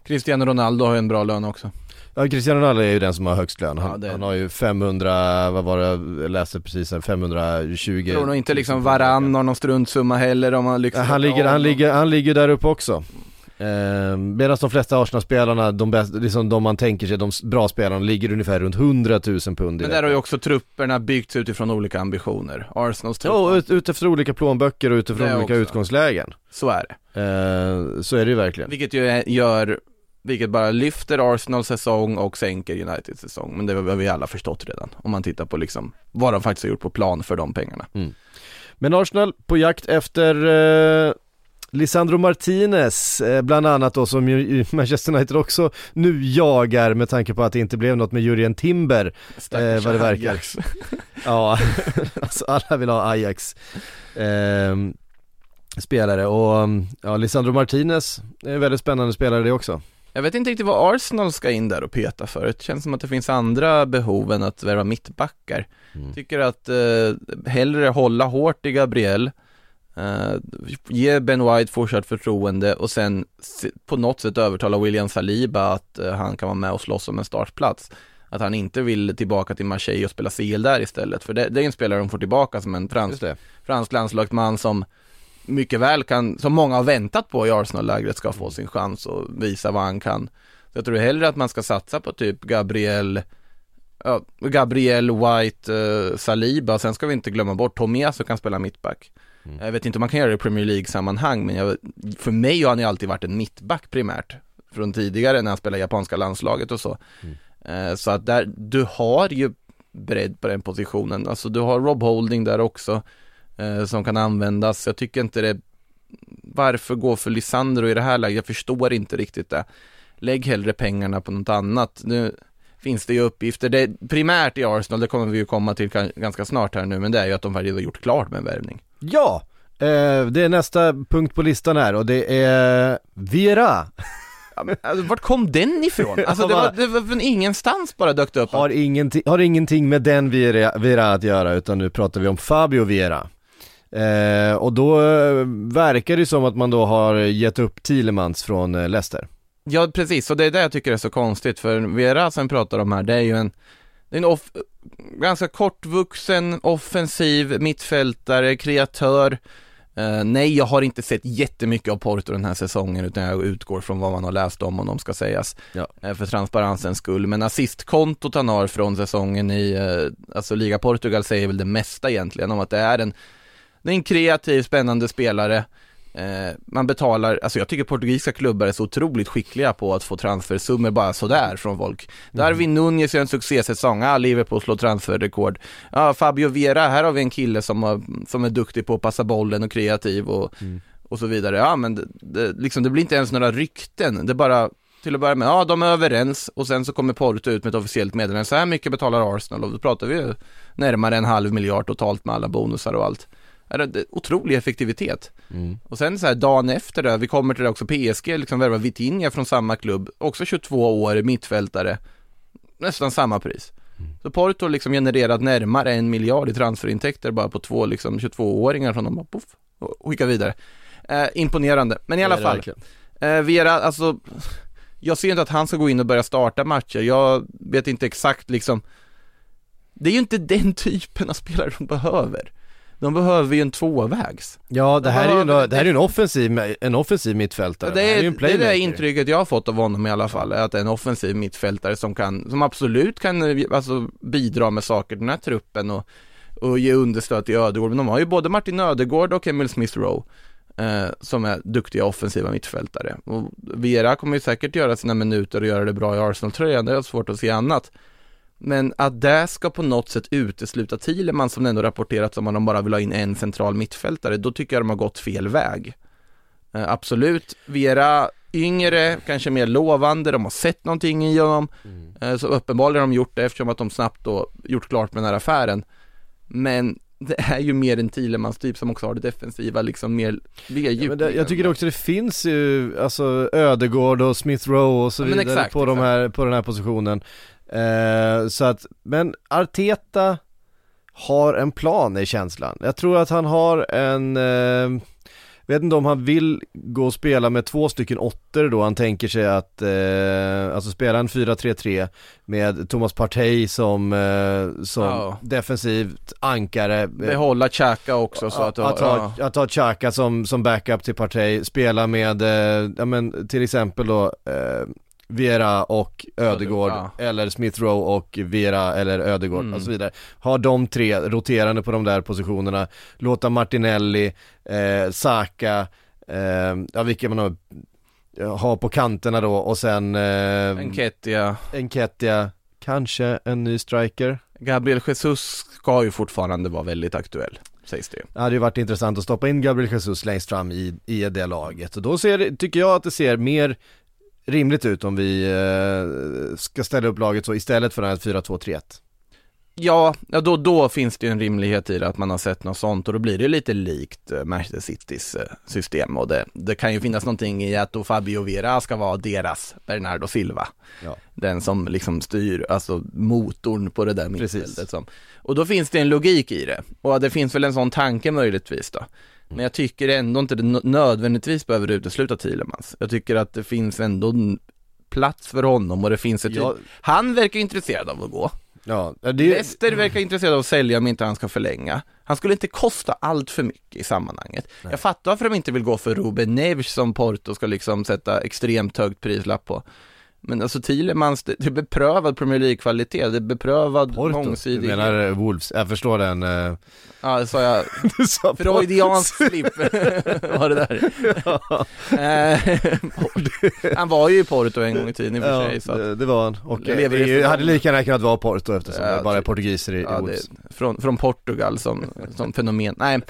Cristiano Ronaldo har ju en bra lön också. Ja, Cristiano Ronaldo är ju den som har högst lön. Han, Ja, det han har ju 500, vad var det, jag läste precis, en 520 Jag tror nog inte liksom Varann har någon struntsumma heller om man lyckas Ja, Han ligger, han ligger, han ligger där uppe också. Eh, Medan de flesta Arsenal-spelarna, de, bäst, liksom de man tänker sig, de bra spelarna, ligger ungefär runt 100 000 pund i Men där har ju också trupperna byggts utifrån olika ambitioner. Arsenals Ja, trupper. och ut, ut efter olika plånböcker och utifrån olika också. utgångslägen. Så är det. Eh, så är det ju verkligen. Vilket ju gör, vilket bara lyfter Arsenals säsong och sänker Uniteds säsong. Men det har vi alla förstått redan. Om man tittar på liksom vad de faktiskt har gjort på plan för de pengarna. Men Arsenal på jakt efter eh, Lisandro Martinez, eh, bland annat då som Manchester United också nu jagar med tanke på att det inte blev något med Jurien Timber Stackars vad det verkar. Ajax. Ja, alltså alla vill ha Ajax eh, spelare och mm, ja, Lisandro Martinez är en väldigt spännande spelare det också. Jag vet inte riktigt vad Arsenal ska in där och peta för. Det känns som att det finns andra behov än att värva mittbackar. Mm. Tycker att eh, hellre hålla hårt i Gabriel, eh, ge Ben White fortsatt förtroende och sen se, på något sätt övertala William Saliba att eh, han kan vara med och slåss om en startplats. Att han inte vill tillbaka till Marseille och spela CL där istället. För det, det är en spelare de får tillbaka som en fransk, fransk landslagsman som mycket väl kan, som många har väntat på i Arsenal-lägret ska få sin chans och visa vad han kan. Så jag tror hellre att man ska satsa på typ Gabriel, ja, Gabriel White, eh, Saliba, sen ska vi inte glömma bort Tomias som kan spela mittback. Jag vet inte om man kan göra det i Premier League-sammanhang, men jag, för mig har han ju alltid varit en mittback primärt. Från tidigare när han spelade i japanska landslaget och så. Eh, så att där, du har ju bredd på den positionen. Alltså du har Rob Holding där också eh, som kan användas. Jag tycker inte det varför gå för Lisandro i det här läget? Jag förstår inte riktigt det. Lägg hellre pengarna på något annat. Nu finns det ju uppgifter, det, primärt i Arsenal, det kommer vi ju komma till ganska snart här nu, men det är ju att de faktiskt har gjort klart med en värvning. Ja, eh, det är nästa punkt på listan här och det är Vera. Ja, men, alltså, vart kom den ifrån? Alltså det var, det var från ingenstans bara dök det upp. Har ingenting, har ingenting med den Vera, Vera att göra utan nu pratar vi om Fabio Vera. Eh, och då eh, verkar det som att man då har gett upp Thielemans från eh, Leicester. Ja, precis, och det är det jag tycker är så konstigt, för Vera som pratar om här, det är ju en, en off, ganska kortvuxen, offensiv mittfältare, kreatör. Eh, nej, jag har inte sett jättemycket av Porto den här säsongen, utan jag utgår från vad man har läst om honom, ska sägas. Ja. Eh, för transparensens skull, men assistkontot han har från säsongen i, eh, alltså Liga Portugal säger väl det mesta egentligen om att det är en, det är en kreativ, spännande spelare. Eh, man betalar, alltså jag tycker portugisiska klubbar är så otroligt skickliga på att få transfersummor bara sådär från folk. Darwin Nunez gör en succésäsong, ah, Liverpool slår transferrekord. Ja, Fabio Vera, här har vi en kille som, har, som är duktig på att passa bollen och kreativ och, och så vidare. Ja men det, det, liksom, det blir inte ens några rykten, det bara till att börja med, ja de är överens och sen så kommer Porto ut med ett officiellt meddelande, så här mycket betalar Arsenal och då pratar vi ju närmare en halv miljard totalt med alla bonusar och allt. Otrolig effektivitet. Mm. Och sen så här dagen efter det, vi kommer till det också, PSG liksom värvar Vitinha från samma klubb, också 22 år, mittfältare, nästan samma pris. Så Porto liksom genererat närmare en miljard i transferintäkter bara på två liksom 22-åringar som de bara poff, och skickar vidare. Eh, imponerande, men i alla fall. Eh, Vera, alltså, jag ser inte att han ska gå in och börja starta matcher. Jag vet inte exakt liksom, det är ju inte den typen av spelare de behöver. De behöver ju en tvåvägs. Ja, det här är ju en, det här är en offensiv, en offensiv mittfältare. Det är, ju en det är det intrycket jag har fått av honom i alla fall, är att det är en offensiv mittfältare som kan, som absolut kan alltså, bidra med saker till den här truppen och, och ge understöd till Ödegård. Men de har ju både Martin Ödegård och Emil Smith Rowe eh, som är duktiga offensiva mittfältare. Och Vera kommer ju säkert göra sina minuter och göra det bra i Arsenal-tröjan, det är svårt att se annat. Men att det ska på något sätt utesluta Thielemann som ändå rapporterats om att de bara vill ha in en central mittfältare, då tycker jag de har gått fel väg. Eh, absolut, Vera yngre, kanske mer lovande, de har sett någonting i honom. Eh, så uppenbarligen har de gjort det eftersom att de snabbt då gjort klart med den här affären. Men det är ju mer en Thielemans typ som också har det defensiva liksom mer, mer Ja, men det, jag tycker också det finns ju, alltså Ödegård och Smith Rowe och så Ja, vidare exakt, på, de här, på den här positionen. Eh, så att, men Arteta har en plan i känslan. Jag tror att han har en, eh, vet inte om han vill gå och spela med två stycken åttor då, han tänker sig att, eh, alltså spela en 4-3-3 med Thomas Partey som, eh, som Ja. defensivt ankare. Behålla Xhaka också så att, att, ha, att ha Xhaka som, som backup till Partey, spela med, eh, ja men till exempel då eh, Vera och Ödegård ja. eller Smith Rowe och Vera eller Ödegård Mm. och så vidare. Ha de tre roterande på de där positionerna, låta Martinelli, eh, Saka, eh, ja vilka man har, ha på kanterna då och sen eh, Enketia, Enketia, kanske en ny striker. Gabriel Jesus ska ju fortfarande vara väldigt aktuell, sägs det. Det hade ju varit intressant att stoppa in Gabriel Jesus längst fram i, i det laget. Och då ser tycker jag att det ser mer rimligt ut om vi eh, ska ställa upp laget så istället för den här 4-2-3-1. Ja, då, då finns det ju en rimlighet i det att man har sett något sånt och då blir det lite likt eh, Manchester Citys eh, system och det, det kan ju finnas någonting i att då Fabio Vera ska vara deras Bernardo Silva. Ja. Den som liksom styr, alltså motorn på det där mittfältet som. Och då finns det en logik i det och det finns väl en sån tanke möjligtvis då. Men jag tycker ändå inte det nö- nödvändigtvis behöver utesluta Thielemans. Jag tycker att det finns ändå plats för honom och det finns ett, Ja. han verkar intresserad av att gå. Ja, det Leicester verkar intresserad av att sälja om inte han ska förlänga. Han skulle inte kosta allt för mycket i sammanhanget. Jag fattar varför de inte vill gå för Ruben Neves som Porto ska liksom sätta extremt högt prislapp på. Men alltså Thielemans, det, det är beprövad Premier League-kvalitet, det är beprövad Porto, du menar Wolves, jag förstår den. Eh, Ja, det sa jag. du sa. Freudiansk slip var det där. Eh, han var ju i Porto en gång i tiden i och för sig. Så att, det, det var han. Och det i hade lika gärna kunnat vara Porto eftersom Ja, det bara är typ. portugiser i, i ja, Wolves. det, från, från Portugal som, som fenomen. Nej,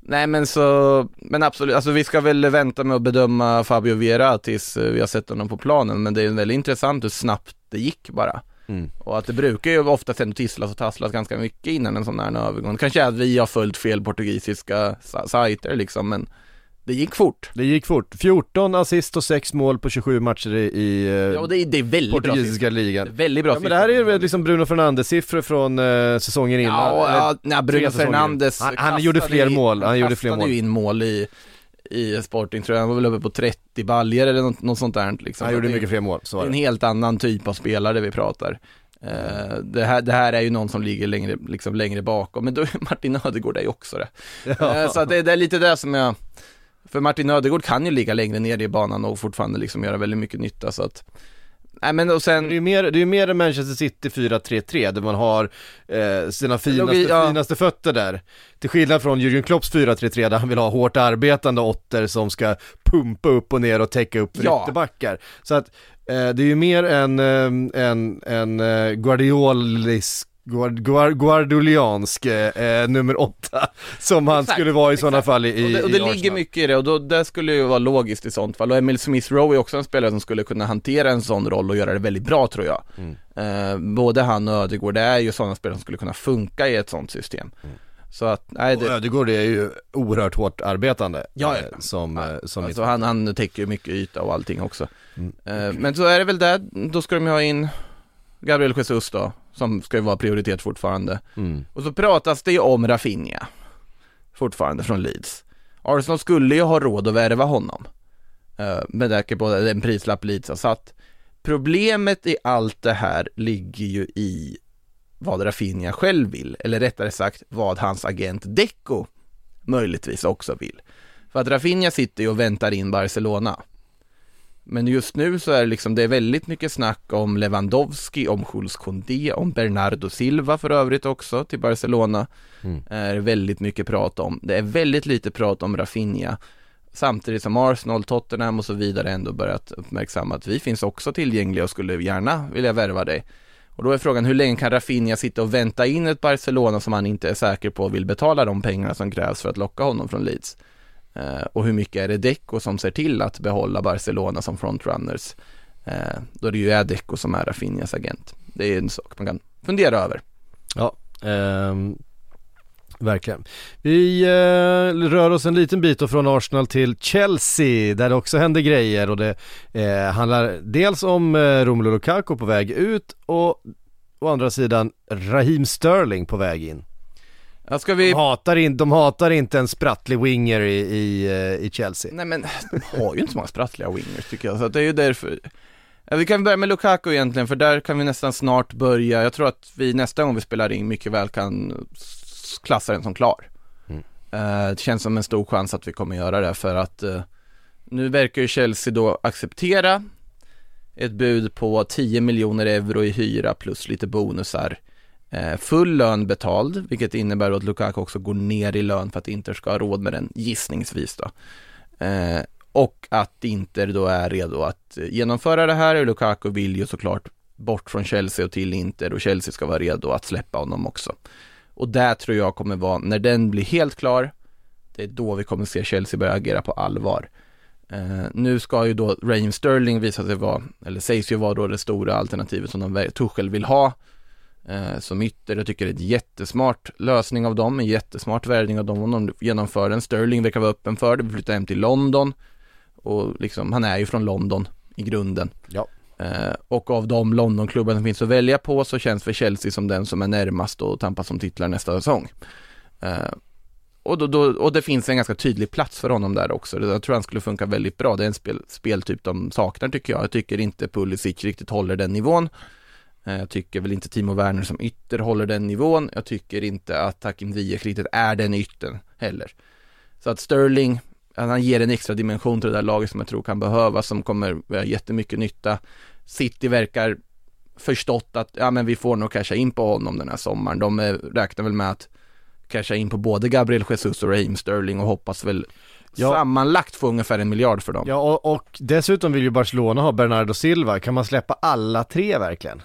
nej men så, men absolut, alltså vi ska väl vänta med att bedöma Fabio Vera tills eh, vi har sett honom på planen, men det är väldigt intressant hur snabbt det gick bara. Mm. Och att det brukar ju oftast ändå tisslas och tasslas ganska mycket innan en sån här övergång. Kanske är att vi har följt fel portugisiska sa- sajter liksom, men det gick fort. Det gick fort. 14 assist och 6 mål på 27 matcher i, i eh, Ja, det är, det är väldigt bra portugisiska ligan. Det är Väldigt bra Ja men det här är väl liksom Bruno Fernandes siffror från eh, säsongen innan. Ja, ja nej, Bruno. Fernandes Han, han gjorde fler ju- mål, han, gjorde fler mål. ju in mål i, i Sporting tror jag, han var väl uppe på 30 baljer eller något, något sånt där liksom. Han gjorde det, mycket fler mål, så det var en det. helt annan typ av spelare vi pratar. Eh, det, här, det här är ju någon som ligger längre, liksom längre bakom, men då Martin Ödegård är ju också det. Eh, så att det, det är lite det som jag, för Martin Ödegård kan ju ligga längre ner i banan och fortfarande liksom göra väldigt mycket nytta så att Nej men och sen Det är ju mer, det är ju mer än Manchester City 4-3-3 där man har eh, sina finaste, Logi- ja. finaste fötter där. Till skillnad från Jürgen Klopps 4-3-3 där han vill ha hårt arbetande åtter som ska pumpa upp och ner och täcka upp Ja. ytterbackar. Så att eh, det är ju mer en, eh, en, en eh, Guardiolisk guard, guard, guardoliansk eh, nummer åtta som han Exakt, skulle vara i sådana fall i, och det, och det i ligger mycket i det och då, det skulle ju vara logiskt i sånt fall. Och Emil Smith Rowe är också en spelare som skulle kunna hantera en sån roll och göra det väldigt bra tror jag. Mm. eh, Både han och Ödegård, det är ju sådana spelare som skulle kunna funka i ett sånt system. Så att, nej Och det, Ödegård är ju oerhört hårt arbetande Ja, eh, ja. som, eh, som alltså han, han täcker ju mycket yta och allting också. Mm. eh, Men så är det väl det, då ska de ju ha in Gabriel Jesus då, som ska ju vara prioritet fortfarande mm. Och så pratas det ju om Rafinha Fortfarande från Leeds Arsenal skulle ju ha råd att värva honom uh, Med tanke på den prislapp Leeds har satt Problemet i allt det här ligger ju i vad Rafinha själv vill, eller rättare sagt vad hans agent Deco möjligtvis också vill. För att Rafinha sitter ju och väntar in Barcelona. Men just nu så är det liksom, det är väldigt mycket snack om Lewandowski, om Jules Koundé, om Bernardo Silva för övrigt också till Barcelona. Mm. Är väldigt mycket prat om. Det är väldigt lite prat om Rafinha. Samtidigt som Arsenal, Tottenham och så vidare ändå börjat uppmärksamma att vi finns också tillgängliga och skulle gärna vilja värva dig. Och då är frågan hur länge kan Rafinha sitta och vänta in ett Barcelona som han inte är säker på vill betala de pengarna som krävs för att locka honom från Leeds? Eh, och hur mycket är det Deco som ser till att behålla Barcelona som frontrunners? Eh, då det ju är Deco som är Rafinhas agent. Det är en sak man kan fundera över. Ja, ehm, verkligen. Vi eh, rör oss en liten bit från Arsenal till Chelsea där det också händer grejer och det eh, handlar dels om eh, Romelu Lukaku på väg ut och å andra sidan Raheem Sterling på väg in. Ja, ska vi... De hatar, in, de hatar inte en sprattlig winger i, i, eh, i Chelsea. Nej men, de har ju inte så många sprattliga wingers tycker jag, så det är ju därför ja, Vi kan börja med Lukaku egentligen, för där kan vi nästan snart börja, jag tror att vi nästa gång vi spelar in mycket väl kan klassa den som klar Mm. Eh, Det känns som en stor chans att vi kommer göra det för att eh, Nu verkar ju Chelsea då acceptera ett bud på 10 miljoner euro i hyra plus lite bonusar Eh, full lön betald, vilket innebär att Lukaku också går ner i lön för att Inter ska ha råd med den gissningsvis då. Eh, och att Inter då är redo att genomföra det här Lukaku vill ju såklart bort från Chelsea och till Inter och Chelsea ska vara redo att släppa honom också. Och där tror jag kommer vara, när den blir helt klar, det är då vi kommer se Chelsea börja agera på allvar. Uh, nu ska ju då Raheem Sterling visa sig vara, eller sägs ju vara då det stora alternativet som de, Tuchel vill ha som ytter. Jag tycker det är ett jättesmart lösning av dem, en jättesmart värvning av dem om de genomför den. Sterling verkar vara öppen för det, vi flyttar hem till London och liksom, han är ju från London i grunden. Ja. Eh, och av de Londonklubbar som finns att välja på så känns för Chelsea som den som är närmast att tampas om titlar nästa säsong. Eh, och, då, då, och det finns en ganska tydlig plats för honom där också. Jag tror han skulle funka väldigt bra. Det är en spel, speltyp de saknar tycker jag. Jag tycker inte Pulisic riktigt håller den nivån. Eh, Jag tycker väl inte Timo Werner som ytter håller den nivån. Jag tycker inte att Hakim Ziyech riktigt är den yttern heller. Så att Sterling, han ger en extra dimension till det där laget som jag tror kan behövas, som kommer göra jättemycket nytta. City verkar förstått att, ja men vi får nog casha in på honom den här sommaren. De räknar väl med att casha in på både Gabriel Jesus och Raheem Sterling och hoppas väl Ja. sammanlagt få ungefär en miljard för dem. Ja och, och dessutom vill ju Barcelona ha Bernardo Silva, kan man släppa alla tre verkligen?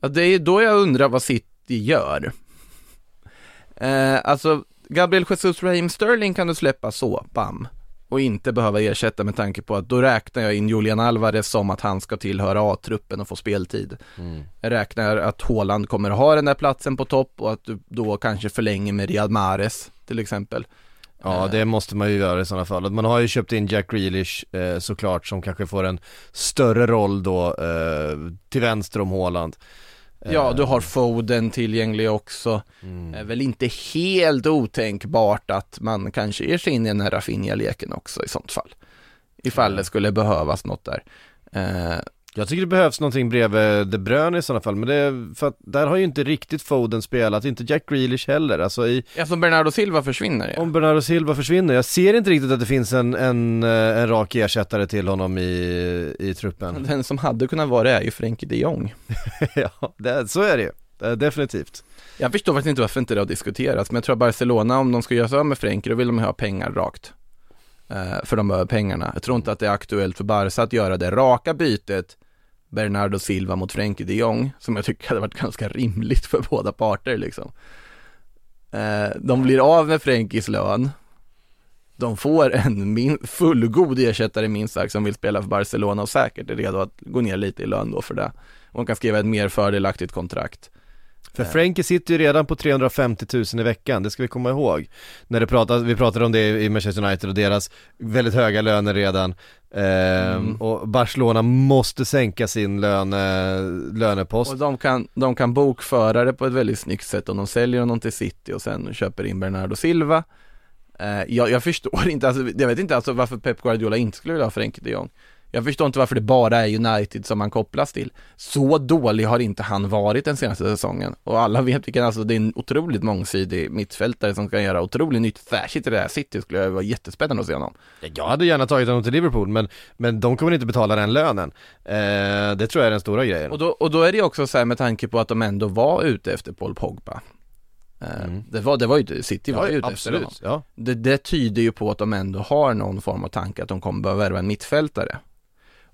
Ja, det är då jag undrar vad City gör. Eh, alltså, Gabriel Jesus Raheem Sterling kan du släppa så, bam. Och inte behöva ersätta med tanke på att då räknar jag in Julian Alvarez som att han ska tillhöra A-truppen och få speltid. Jag räknar att Haaland kommer ha den där platsen på topp och att du då kanske förlänger med Riyad Mahrez till exempel. Ja Eh, det måste man ju göra i sådana fall. Man har ju köpt in Jack Grealish eh, såklart som kanske får en större roll då eh, till vänster om Haaland. Ja, Eh, du har Foden tillgänglig också. mm. är väl inte helt otänkbart att man kanske ger sig in i den här Rafinha-leken också i sånt fall. Ifall det skulle behövas något där. Jag tycker det behövs någonting bredvid De Bruyne i sådana fall, men det är för att där har ju inte riktigt Foden spelat, inte Jack Grealish heller. Alltså i, alltså Bernardo Silva försvinner ja. om Bernardo Silva försvinner, jag ser inte riktigt att det finns en, en, eh, en rak ersättare till honom i, i truppen. Den som hade kunnat vara det är ju Frenkie de Jong. ja, det, så är det ju. Eh, Definitivt. Jag förstår faktiskt inte varför inte det har diskuterats, men jag tror att Barcelona, om de ska göra sig av med Frenkie, då vill de ha pengar rakt. Eh, för de behöver pengarna. Jag tror inte att det är aktuellt för Barca att göra det raka bytet Bernardo Silva mot Frenkie de Jong, som jag tycker hade varit ganska rimligt för båda parter liksom. Eh, de blir av med Frenkies lön, de får en min, fullgod ersättare minst sagt som vill spela för Barcelona och säkert är redo att gå ner lite i lön då för det. Och de kan skriva ett mer fördelaktigt kontrakt. För Frenkie sitter ju redan på 350 000 i veckan, det ska vi komma ihåg. När det pratas, vi pratade om det i Manchester United och deras väldigt höga löner redan. Ehm, Mm. Och Barcelona måste sänka sin löne, lönepost. Och de kan, de kan bokföra det på ett väldigt snyggt sätt om de säljer honom till City och sen köper in Bernardo Silva. Eh, jag, jag förstår inte, alltså, jag vet inte alltså varför Pep Guardiola inte skulle vilja ha Frenkie de Jong. Jag förstår inte varför det bara är United som han kopplas till. Så dålig har inte han varit den senaste säsongen. Och alla vet vilken, alltså det är en otroligt mångsidig mittfältare som kan göra otroligt nytt. Särskilt i det här City skulle jag vara jättespännande att se honom. Jag hade gärna tagit honom till Liverpool men, men de kommer inte betala den lönen. Eh, det tror jag är den stora grejen. Och då, och då är det också så här med tanke på att de ändå var ute efter Paul Pogba. Eh, Det var, det var ju, City var Mm. Ja, ju ute absolut, efter honom. ja. Det, det tyder ju på att de ändå har någon form av tanke att de kommer behöva värva en mittfältare.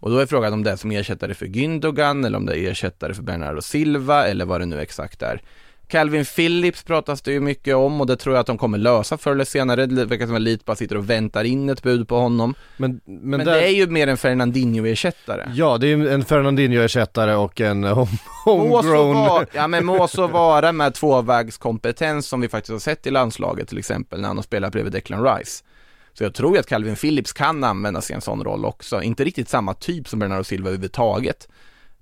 Och då är frågan om det är som ersättare för Gündogan eller om det är ersättare för Bernardo Silva eller vad det nu exakt är. Calvin Phillips pratas det ju mycket om och det tror jag att de kommer lösa förr eller senare. Det verkar som att Leeds bara sitter och väntar in ett bud på honom. Men, men, Men, där, det är ju mer en Fernandinho-ersättare. Ja, det är ju en Fernandinho-ersättare och en home, Må homegrown vara, ja men må så vara med tvåvägskompetens som vi faktiskt har sett i landslaget till exempel när han har spelat bredvid Declan Rice. Så jag tror att Calvin Phillips kan användas i en sån roll också. Inte riktigt samma typ som Bernardo Silva överhuvudtaget.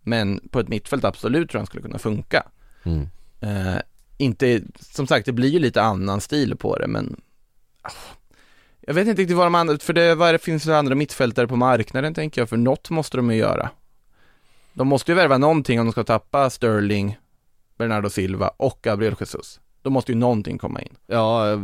Men på ett mittfält absolut tror jag han skulle kunna funka. Mm. Eh, inte, som sagt det blir ju lite annan stil på det men ah, Jag vet inte riktigt vad de andra, för det, vad det finns för andra mittfältare på marknaden tänker jag, för något måste de ju göra. De måste ju värva någonting om de ska tappa Sterling, Bernardo Silva och Gabriel Jesus. Då måste ju någonting komma in. Ja,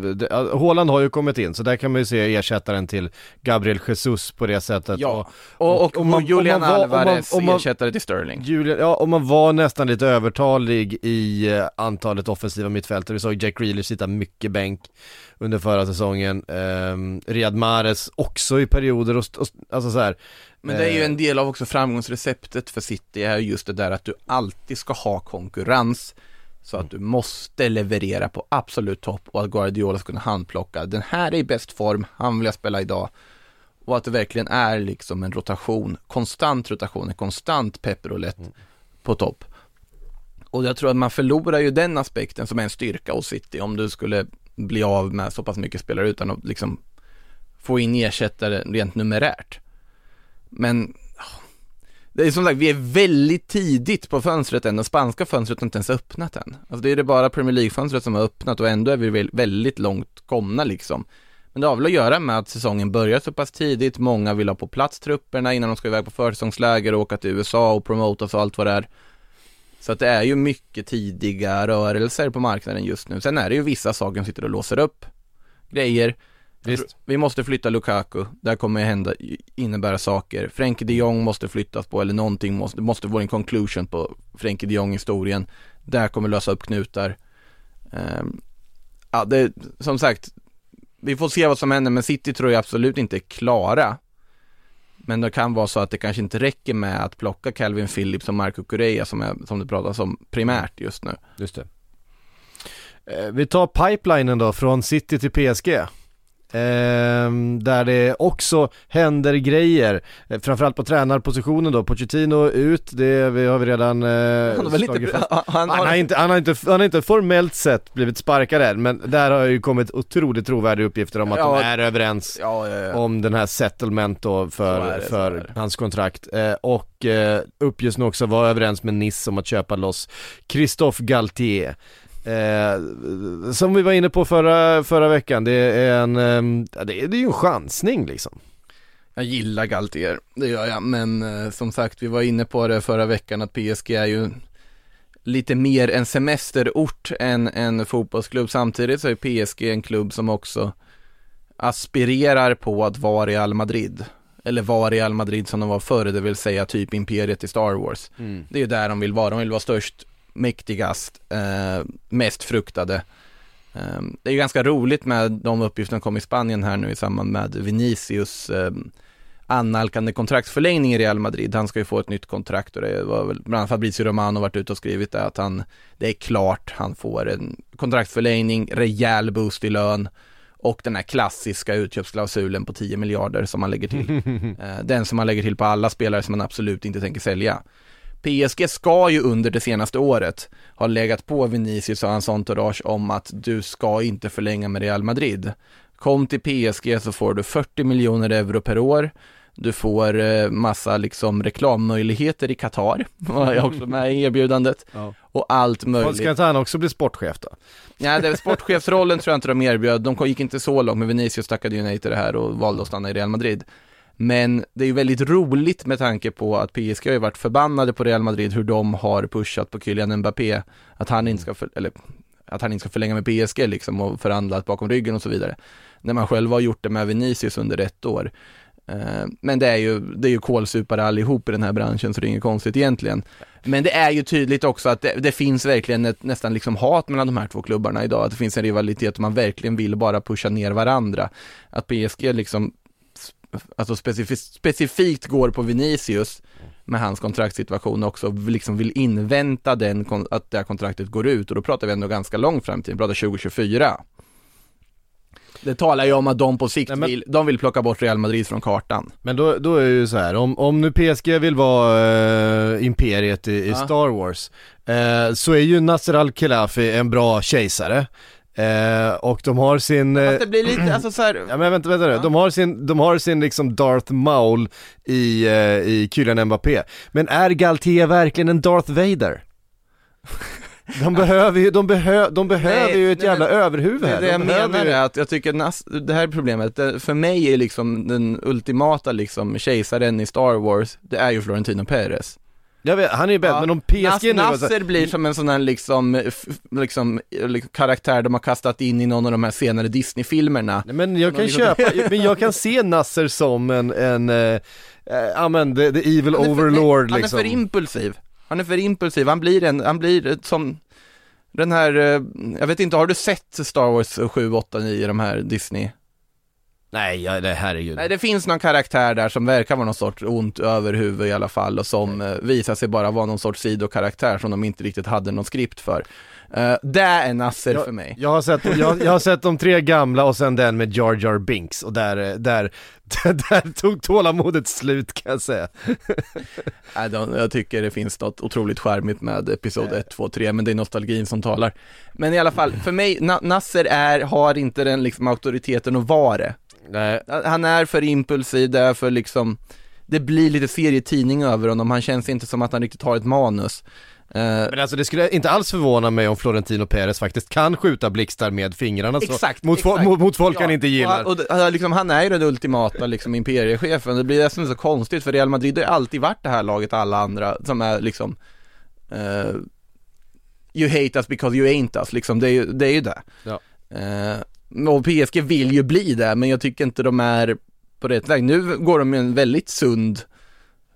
Haaland har ju kommit in så där kan man ju se ersättaren till Gabriel Jesus på det sättet. Ja, och, och, om man- Julian om man var- om man- Alvarez om man- ersättare till Sterling. Julian, ja, och man var nästan lite övertalig i eh, antalet offensiva mittfältare. Vi såg Jack Grealish sitta mycket bänk under förra säsongen. Um, Riyad Mahrez också i perioder och, och alltså så här. Men det är ju eh, en del av också framgångsreceptet för City är just det där att du alltid ska ha konkurrens så att du måste leverera på absolut topp och att Guardiola ska kunna handplocka den här är i bäst form, han vill jag spela idag och att det verkligen är liksom en rotation, konstant rotation, en konstant pepprolett på topp. Och jag tror att man förlorar ju den aspekten som är en styrka hos City om du skulle bli av med så pass mycket spelare utan att liksom få in ersättare rent numerärt. Men det är som sagt, vi är väldigt tidigt på fönstret än, det spanska fönstret har inte ens öppnat än. Alltså det är det bara Premier League-fönstret som har öppnat och ändå är vi väldigt långt komna liksom. Men det har väl att göra med att säsongen börjar så pass tidigt, många vill ha på plats trupperna innan de ska iväg på försäsongsläger och åka till USA och promotas och allt vad det är. Så att det är ju mycket tidiga rörelser på marknaden just nu. Sen är det ju vissa saker som sitter och låser upp grejer. Tror- Vi måste flytta Lukaku, där kommer hända, innebära saker. Frenkie de Jong måste flyttas på eller någonting måste, måste vara en conclusion på Frenkie de Jong historien. Där kommer lösa upp knutar. Ehm, ja, det, som sagt, vi får se vad som händer, men City tror jag absolut inte är klara. Men det kan vara så att det kanske inte räcker med att plocka Calvin Phillips och Marco Correa som, är, som det pratas om primärt just nu. Just det. Eh, Vi tar pipelinen då, från City till PSG. Ehm, där det också händer grejer, Eh, framförallt på tränarpositionen då, Pochettino ut, det vi har vi redan eh, Han har väl inte, han, han, Han har, inte, han, har inte, han har inte formellt sett blivit sparkad än, men där har ju kommit otroligt trovärdiga uppgifter om att Ja. de är överens ja, ja, om den här settlement då för, det, för hans kontrakt. Eh, och eh, uppges nu också vara överens med Nice om att köpa loss Christophe Galtier. Eh, som vi var inne på förra, förra veckan, det är en, eh, det, är, det är ju en chansning liksom. Jag gillar Galtier, det gör jag, men eh, som sagt, vi var inne på det förra veckan att PSG är ju lite mer en semesterort än en fotbollsklubb. Samtidigt så är PSG en klubb som också aspirerar på att vara Real Madrid. Eller vara Real Madrid som de var förr, det vill säga typ imperiet i Star Wars. Det är ju där de vill vara, de vill vara störst, mäktigast, eh, mest fruktade. Eh, Det är ju ganska roligt med de uppgifterna som kom i Spanien här nu i samband med Vinicius eh, annalkande kontraktsförlängning i Real Madrid. Han ska ju få ett nytt kontrakt och det var väl, bland annat Fabrizio Romano varit ute och skrivit det att han, det är klart han får en kontraktsförlängning, rejäl boost i lön och den här klassiska utköpsklausulen på 10 miljarder som man lägger till. Eh, den som man lägger till på alla spelare som man absolut inte tänker sälja. PSG ska ju under det senaste året ha legat på Vinicius och hans entourage om att du ska inte förlänga med Real Madrid. Kom till PSG så får du 40 miljoner euro per år. Du får eh, massa liksom reklammöjligheter i Qatar, var jag också med i erbjudandet. Ja. Och allt möjligt. Ska inte han också bli sportchef då? Ja, det sportchefsrollen tror jag inte de erbjöd. De gick inte så långt, men Vinicius tackade ju nej till det här och valde att stanna i Real Madrid. Men det är ju väldigt roligt med tanke på att PSG har ju varit förbannade på Real Madrid hur de har pushat på Kylian Mbappé att han inte ska, för, eller att han inte ska förlänga med PSG liksom och förhandlat bakom ryggen och så vidare. När man själv har gjort det med Vinicius under ett år. Eh, men det är ju, det är ju kolsupare allihop i den här branschen så det är inget konstigt egentligen. Men det är ju tydligt också att det, det finns verkligen ett nästan liksom hat mellan de här två klubbarna idag, att det finns en rivalitet och man verkligen vill bara pusha ner varandra. Att PSG liksom alltså specifikt, specifikt går på Vinicius med hans kontraktssituation också liksom vill invänta den, att det här kontraktet går ut och då pratar vi ändå ganska långt fram till, vi pratar 2024. Det talar ju om att de på sikt Nej, men- vill, de vill plocka bort Real Madrid från kartan. Men då, då är det ju så här, om, om nu PSG vill vara eh, imperiet i, i Ja. Star Wars eh, Så är ju Nasser Al-Khelafi en bra kejsare eh, Och de har sin eh, det blir lite, alltså så här, Ja men vänta, vänta nu. De har sin, de har sin liksom Darth Maul i, eh, i Kylian Mbappé Men är Galtier verkligen en Darth Vader? De behöver ju, de, behö, de behöver Nej, ju ett nej, jävla men- överhuvud här det De jag menar ju- är att jag tycker Nas, det här är problemet, det, för mig är liksom den ultimata liksom kejsaren i Star Wars, det är ju Florentino Perez. Jag vet, han är ju bäst, Ja, men om PSG Nas, nu Nasser blir som en sån här liksom, liksom, liksom karaktär de har kastat in i någon av de här senare Disney-filmerna. Nej, men jag kan liksom- köpa, men jag kan se Nasser som en, en, eh, eh, ja men the, the evil Han för- overlord han liksom är för impulsiv. Han är för impulsiv, han blir en, han blir som den här, eh, jag vet inte, har du sett Star Wars 7, 8, 9, de här Disney? Nej, ja, det herregud Nej, det finns någon karaktär där som verkar vara någon sorts ont överhuvud i alla fall och som eh, visar sig bara vara någon sorts sidokaraktär som de inte riktigt hade någon skript för. Uh, det är Nasser för mig. Jag har, sett, jag, jag har sett de tre gamla och sen den med Jar Jar Binks och där, eh, där, där, där tog tålamodet slut kan jag säga Nej, de, jag tycker det finns något otroligt charmigt med episod 1, 2, 3, men det är nostalgin som talar. Men i alla fall, för mig, Na- Nasser är, har inte den liksom auktoriteten att vara det. Nej. Han är för impulsiv, det är för liksom, det blir lite serietidning över honom, han känns inte som att han riktigt har ett manus. Eh, Men alltså det skulle inte alls förvåna mig om Florentino Perez faktiskt kan skjuta blixtar med fingrarna så, Exakt, mot, fo- exakt. mot, mot folk han Ja, inte gillar Och, och, det- liksom, han är ju den ultimata liksom, imperiechefen, det blir nästan så konstigt för Real Madrid har ju alltid varit det här laget alla andra som är liksom eh, You hate us because you ain't us, liksom, det är ju det. Är ju det. Ja. Eh, och PSG vill ju bli det, men jag tycker inte de är på rätt väg. Nu går de ju en väldigt sund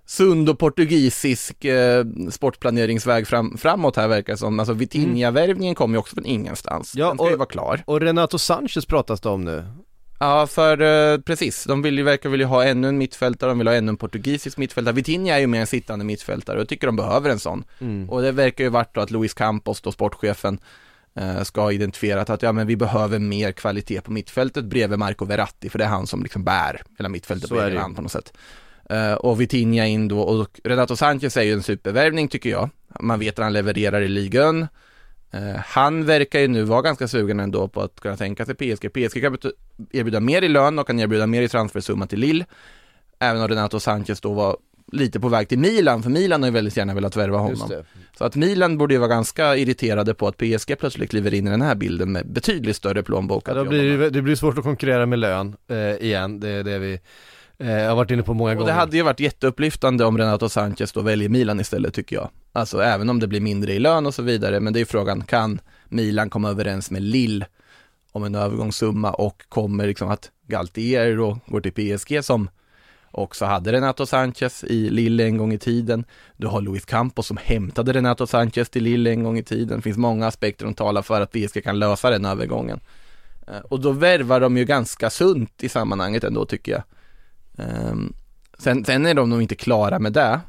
sund och portugisisk eh, sportplaneringsväg fram, framåt här verkar det som. Alltså Vitinha-värvningen kom ju också från ingenstans. Ja, Den ska ju och- vara klar. Och Renato Sanchez pratas det om nu Ja, för eh, precis, de vill ju, verkar vilja ha ännu en mittfältare, de vill ha ännu en portugisisk mittfältare. Vitinha är ju mer en sittande mittfältare och jag tycker de behöver en sån. Och det verkar ju varit då att Luis Campos, då sportchefen, ska ha identifierat att ja men vi behöver mer kvalitet på mittfältet bredvid Marco Verratti, för det är han som liksom bär hela mittfältet Så är det bredvid ju. han på något sätt. Eh, och Vitinha in då, och Renato Sanchez är ju en supervärvning tycker jag. Man vet att han levererar i ligan. Eh, han verkar ju nu vara ganska sugen ändå på att kunna tänka sig PSG. PSG kan erbjuda mer i lön och kan erbjuda mer i transfersumma till Lille. Även om Renato Sanchez då var lite på väg till Milan, för Milan har ju väldigt gärna velat värva honom. Så att Milan borde ju vara ganska irriterade på att PSG plötsligt kliver in i den här bilden med betydligt större plånbok Ja, då blir det, det blir svårt att konkurrera med lön eh, igen, det är det vi eh, har varit inne på många Och gånger det hade ju varit jätteupplyftande om Renato Sanchez då väljer Milan istället tycker jag. Alltså även om det blir mindre i lön och så vidare, men det är ju frågan, kan Milan komma överens med Lille om en övergångssumma och kommer liksom att Galtier då går till PSG som också hade Renato Sanchez i Lille en gång i tiden. Du har Luis Campos som hämtade Renato Sanchez till Lille en gång i tiden. Det finns många aspekter som talar för att PSG kan lösa den övergången. Eh, Och då värvar de ju ganska sunt i sammanhanget ändå tycker jag. Ehm, Sen, sen är de nog inte klara med det.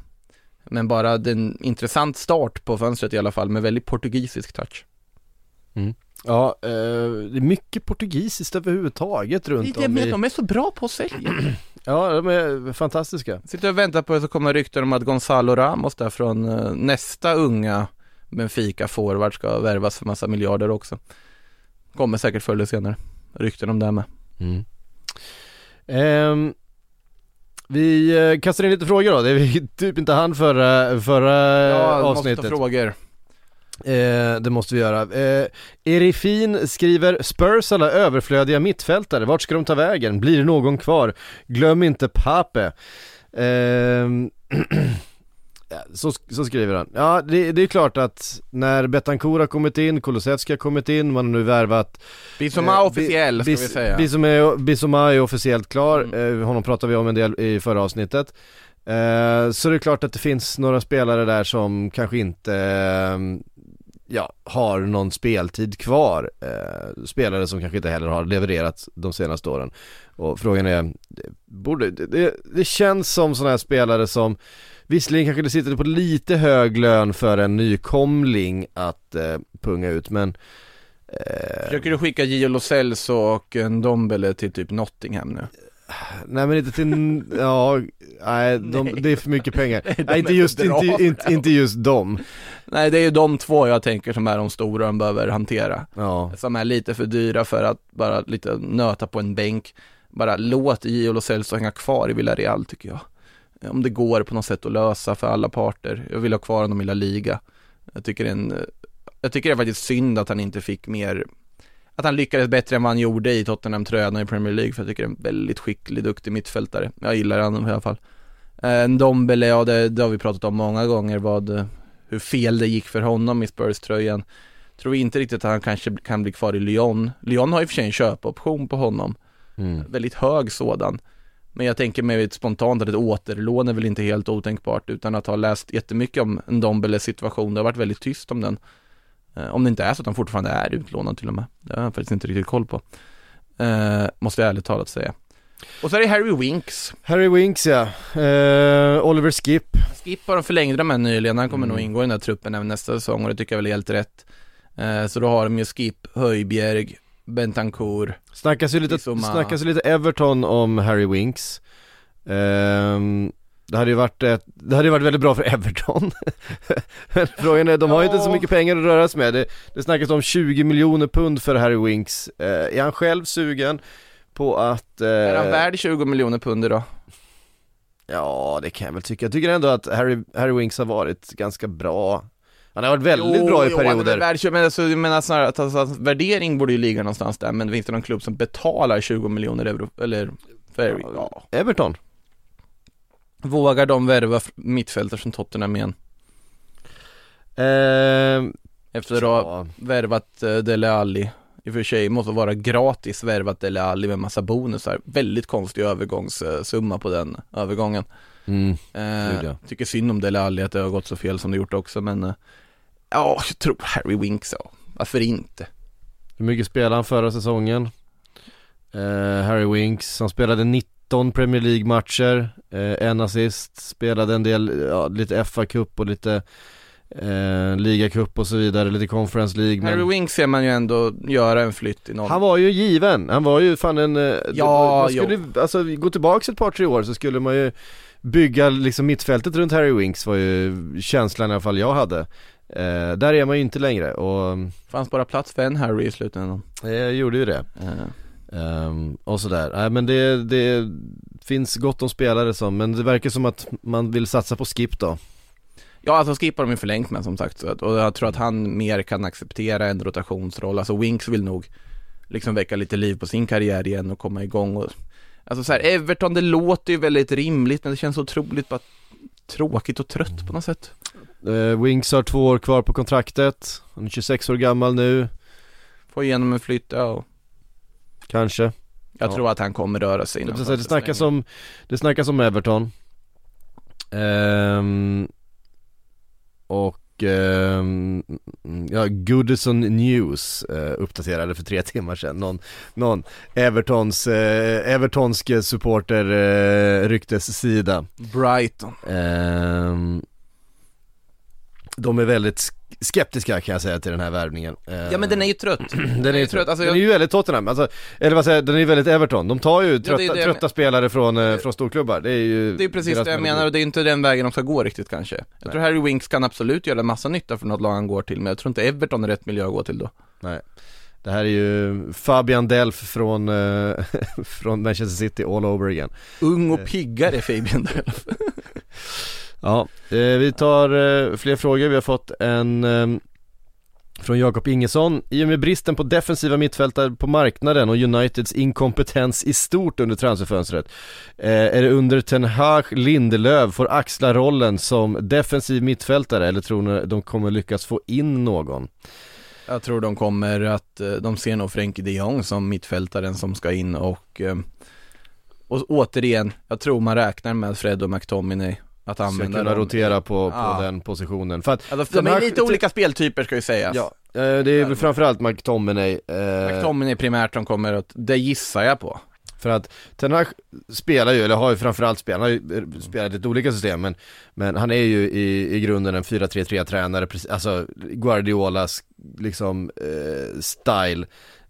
Men bara den intressant start på fönstret i alla fall med väldigt portugisisk touch. Ja, eh, det är mycket portugisiskt överhuvudtaget runt Det, om i... de är så bra på att sälja. Ja, de är fantastiska. Sitter och väntar på att det kommer rykten om att Gonzalo Ramos där från eh, nästa unga Benfica forward ska värvas för massa miljarder också. Kommer säkert förr eller senare. Rykten om det med. Mm. Ehm, vi eh, kastar in lite frågor då, det är vi typ inte hann förra, förra Ja, måste avsnittet. ta frågor. Eh, det måste vi göra. Eh, Erifin skriver Spurs alla överflödiga mittfältare, vart ska de ta vägen? Blir det någon kvar? Glöm inte Pape. Ehm, ja, så, så skriver han. Ja, det, det är klart att när Betancourt har kommit in, Kulusevski har kommit in, man har nu värvat Bissouma Eh, officiell ska Bis- vi säga. Bissouma, Bissouma är officiellt klar, Mm. eh, honom pratade vi om en del i förra avsnittet. Eh, så det är klart att det finns några spelare där som kanske inte eh, ja, har någon speltid kvar. Eh, spelare som kanske inte heller har levererat de senaste åren. Och frågan är, det, borde, det- det, känns som sådana här spelare som Visserligen kanske det sitter på lite hög lön för en nykomling att eh, punga ut men eh, Försöker du skicka Gio Lo Celso och en Dombele till typ Nottingham nu? Nej men inte till, ja, nej, de, Nej. det är för mycket pengar. Nej inte just, inte, inte, inte just dem. Nej det är ju de två jag tänker som är de stora de behöver hantera. Ja, Som är lite för dyra för att bara lite nöta på en bänk. Bara låt Gio Lo Celso hänga kvar i Villarreal tycker jag. Om det går på något sätt att lösa för alla parter. Jag vill ha kvar honom i La Liga. Jag tycker en, jag tycker det är faktiskt synd att han inte fick mer att han lyckades bättre än vad han gjorde i Tottenham-tröjan i Premier League för jag tycker det är en väldigt skicklig, duktig mittfältare. Jag gillar honom i alla fall. Eh, Ndombele, ja det, det har vi pratat om många gånger vad, hur fel det gick för honom i Spurs-tröjan. Tror inte riktigt att han kanske kan bli kvar i Lyon. Lyon har i och för sig en köpoption på honom, mm. väldigt hög sådan. Men jag tänker mig spontant att ett återlån är väl inte helt otänkbart utan att ha läst jättemycket om Ndombeles situation. Det har varit väldigt tyst om den. Eh, Om det inte är så att han fortfarande är utlånad till och med. Det har jag faktiskt inte riktigt koll på. Eh, måste jag ärligt talat säga. Och så är det Harry Winks. Harry Winks ja, eh, Oliver Skip. Skip har de förlängde de med nyligen, han kommer Mm. nog ingå i den här truppen även nästa säsong och det tycker jag väl är helt rätt. Eh, så då har de ju Skip, Höjbjerg, Bentancourt. Snackas ju lite, snackas ju lite Everton om Harry Winks. Det hade ju varit, ett, det hade varit väldigt bra för Everton. Frågan är, de har ju inte så mycket pengar att röra sig med. Det, det snackas om 20 miljoner pund för Harry Winks. Eh, är han själv sugen på att... eh, Är han värd 20 miljoner pund idag? Ja, det kan jag väl tycka. Jag tycker ändå att Harry, Harry Winks har varit ganska bra. Han har varit väldigt bra i Jo, han perioder. 20, men alltså, jag menar snarare att alltså, värdering borde ju ligga någonstans där, men finns det någon klubb som betalar 20 miljoner euro, eller för, ja. Everton. Vågar de värva mittfältare från Tottenham igen? Ehm, Efter att ha värvat uh, Dele Alli i och för sig måste vara gratis värvat Dele Alli med massa bonusar. Väldigt konstig övergångssumma på den övergången. Mm. Eh. Tycker synd om Dele Alli att det har gått så fel som det gjort också men eh, Ja, jag tror Harry Winks ja. Varför inte? Hur mycket spelade han förra säsongen? Eh, Harry Winks, han spelade 19 Premier League-matcher, eh, en assist, spelade en del, ja, lite FA-cup och lite eh, ligacup och så vidare, lite Conference League Harry men Winks ser man ju ändå göra en flytt i någon han var ju given, han var ju fan en, eh, Ja, man skulle, alltså gå tillbaks ett par tre år så skulle man ju bygga liksom mittfältet runt Harry Winks var ju känslan i alla fall jag hade. Eh, där är man ju inte längre och Fanns bara plats för en Harry i slutändan. eh, gjorde ju det. Eh, Ehm, och sådär, nej men det, det finns gott om spelare som, men det verkar som att man vill satsa på Skip då Ja, alltså Skip har de ju förlängt med som sagt och jag tror att han mer kan acceptera en rotationsroll. Alltså Winks vill nog liksom väcka lite liv på sin karriär igen och komma igång och Alltså så här, Everton det låter ju väldigt rimligt men det känns otroligt bara tråkigt och trött på något sätt. Eh, Winks har två år kvar på kontraktet, han är 26 år gammal nu, Få igenom en flytt, ja. Kanske. Jag Ja. tror att han kommer röra sig Det, inom det, snackas om, det snackas om Everton. Ehm, Och ehm, ja, Goodison News eh, uppdaterade för tre timmar sedan. Någon, någon Evertons, eh, Evertonske supporter eh, ryktessida. Brighton. Ehm, de är väldigt skeptiska kan jag säga till den här värvningen. Ehm, Ja men den är ju trött. den är ju trött, Alltså, den är jag, ju väldigt Tottenham, alltså, eller vad säger jag, den är ju väldigt Everton. De tar ju det trötta, det jag trötta men- spelare från, eh, från storklubbar. Det är ju det är precis det jag menar och det är inte den vägen de ska gå riktigt kanske. Jag Nej. tror Harry Winks kan absolut göra massa nytta för något lag han går till, men jag tror inte Everton är rätt miljö att gå till då. Nej. Det här är ju Fabian Delf från, eh, från Manchester City all over again. Ung och piggare Fabian Delf. Ja, eh, vi tar eh, fler frågor. Vi har fått en eh, från Jakob Ingesson. I och med bristen på defensiva mittfältare på marknaden och Uniteds inkompetens i stort under transferfönstret eh, är det under Ten Hag Lindelöf får axla rollen som defensiv mittfältare eller tror ni de kommer lyckas få in någon? Jag tror de kommer att, eh, de ser nog Frenkie de Jong som mittfältaren som ska in och ehm, Och återigen, jag tror man räknar med Fred och McTominay att Ska använda kunna dem. rotera på, på Ja. den positionen. För att Alltså, de är här- lite olika speltyper ska ju sägas. Ja, eh, det är väl framförallt McTominay eh, McTominay primärt som kommer att, det gissar jag på. För att Ten Hag spelar ju, eller har ju framförallt spelat, han har ju eh, spelat lite olika system men, men han är ju i, i grunden en 4-3-3 tränare, alltså Guardiolas liksom eh, style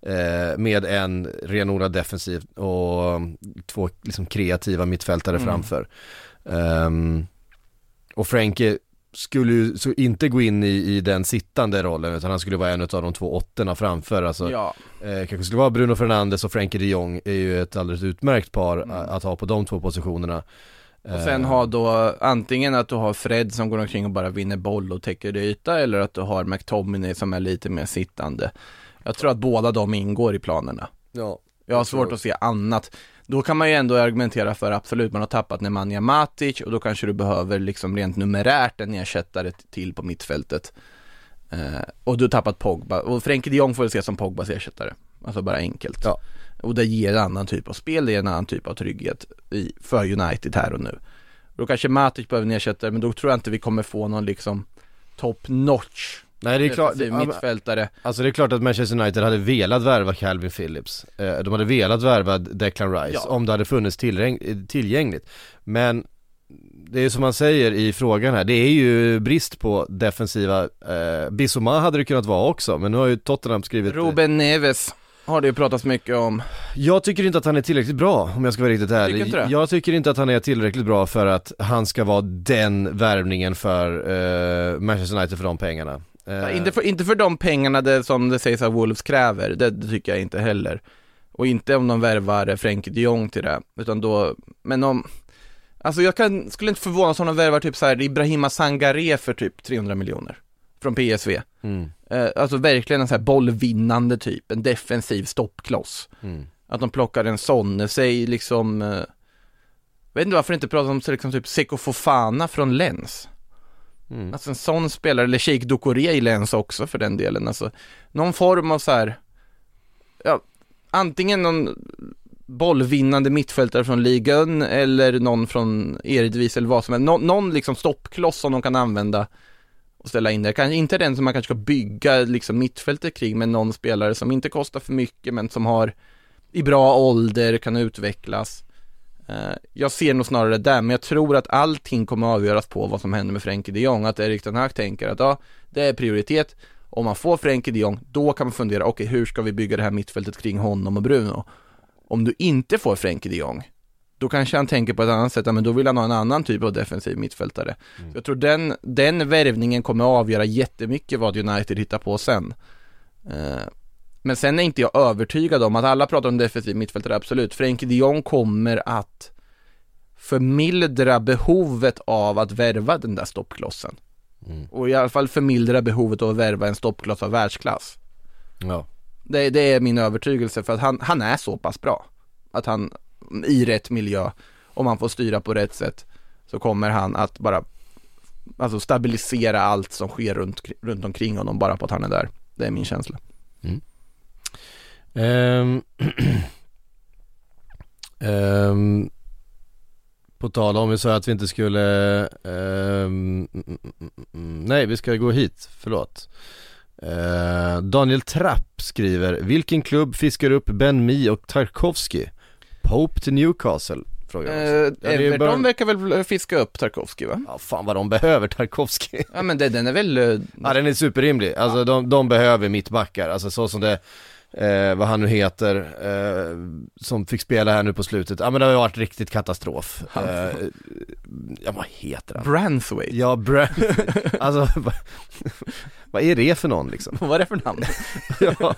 eh, med en renodlad defensiv och två liksom kreativa mittfältare Mm. framför. Ehm, och Frenkie skulle ju så inte gå in i, i den sittande rollen utan han skulle vara en av de två åttorna framför, alltså Ja, Eh, kanske skulle vara Bruno Fernandes och Frenkie de Jong är ju ett alldeles utmärkt par Mm. a- att ha på de två positionerna. och sen ha då antingen att du har Fred som går omkring och bara vinner boll och täcker yta eller att du har McTominay som är lite mer sittande. Jag tror att båda de ingår i planerna. Ja. Jag har svårt att se annat. Då kan man ju ändå argumentera för absolut, man har tappat Nemanja Matic och då kanske du behöver liksom rent numerärt en ersättare till på mittfältet. Eh, och du har tappat Pogba, och Frenkie de Jong får väl ses som Pogbas ersättare. Alltså bara enkelt. Ja. Och det ger en annan typ av spel, det ger en annan typ av trygghet i, för United här och nu. Då kanske Matic behöver en ersättare, men då tror jag inte vi kommer få någon liksom top notch Nej det är klart, det, mittfältare. alltså det är klart att Manchester United hade velat värva Calvin Phillips. Eh, de hade velat värva Declan Rice Ja. om det hade funnits tillgäng- tillgängligt. Men det är som man säger i frågan här, det är ju brist på defensiva, eh, Bissoma hade det kunnat vara också, men nu har ju Tottenham skrivit Ruben Neves har det ju pratats mycket om. Jag tycker inte att han är tillräckligt bra om jag ska vara riktigt ärlig. Tycker? Jag tycker inte att han är tillräckligt bra för att han ska vara den värvningen för eh, Manchester United för de pengarna. Eh, Ja, inte, för, inte för de pengarna det, som det sägs att Wolves kräver, det, det tycker jag inte heller. Och inte om de värvar Frenkie de Jong till det, utan då, men om Alltså jag kan, skulle inte förvånas om de värvar typ så här Ibrahima Sangare för typ 300 miljoner Från PSV mm, eh, Alltså verkligen en så här bollvinnande typ, en defensiv stoppkloss mm. Att de plockar en sån, säg liksom eh, Vet inte varför inte prata om liksom typ Seko Fofana från Lens Mm. Alltså en sån spelare, eller Sheikh Doucouré i Lens också för den delen, alltså någon form av så här, ja, antingen någon bollvinnande mittfältare från ligan eller någon från Eredivisie eller vad som helst, Nå- någon liksom stoppkloss som de kan använda och ställa in där, kanske inte den som man kanske ska bygga liksom mittfältet kring, men någon spelare som inte kostar för mycket men som har i bra ålder, kan utvecklas. Jag ser nog snarare där, men jag tror att allting kommer att avgöras på vad som händer med Frenkie de Jong. Att Erik Ten Hag tänker att ja, det är prioritet. Om man får Frenkie de Jong, då kan man fundera, okej hur ska vi bygga det här mittfältet kring honom och Bruno? Om du inte får Frenkie de Jong, då kanske han tänker på ett annat sätt, men då vill han ha en annan typ av defensiv mittfältare. Så Jag tror den, den värvningen kommer att avgöra jättemycket vad United hittar på sen. Men sen är inte jag övertygad om att alla pratar om defensiv mittfältare, absolut. Frenkie de Jong kommer att förmildra behovet av att värva den där stoppklossen. Mm. Och i alla fall förmildra behovet av att värva en stoppkloss av världsklass. Ja. Det, det är min övertygelse för att han, han är så pass bra. Att han i rätt miljö, om han får styra på rätt sätt, så kommer han att bara Alltså stabilisera allt som sker runt, runt omkring honom bara på att han är där. Det är min känsla. Ehm, ehm, På tal om, vi sa att vi inte skulle, mm, nej vi ska gå hit, förlåt. Eh, Daniel Trapp skriver, vilken klubb fiskar upp Ben Mee och Tarkovsky? Pope till Newcastle? Frågar Eh. Ja, Everton bara- verkar väl fiska upp Tarkovsky va? Ja fan vad de behöver Tarkovsky. Ja men det, den är väl, eh, Ja den är superrimlig, alltså de, de behöver mittbackar, alltså så som det, eh, vad han nu heter, eh, som fick spela här nu på slutet, ja men det har ju varit riktigt katastrof. Eh, ja vad heter han? Branswaite. Ja, Brand, alltså vad, vad är det för någon liksom? Vad är det för namn? ja.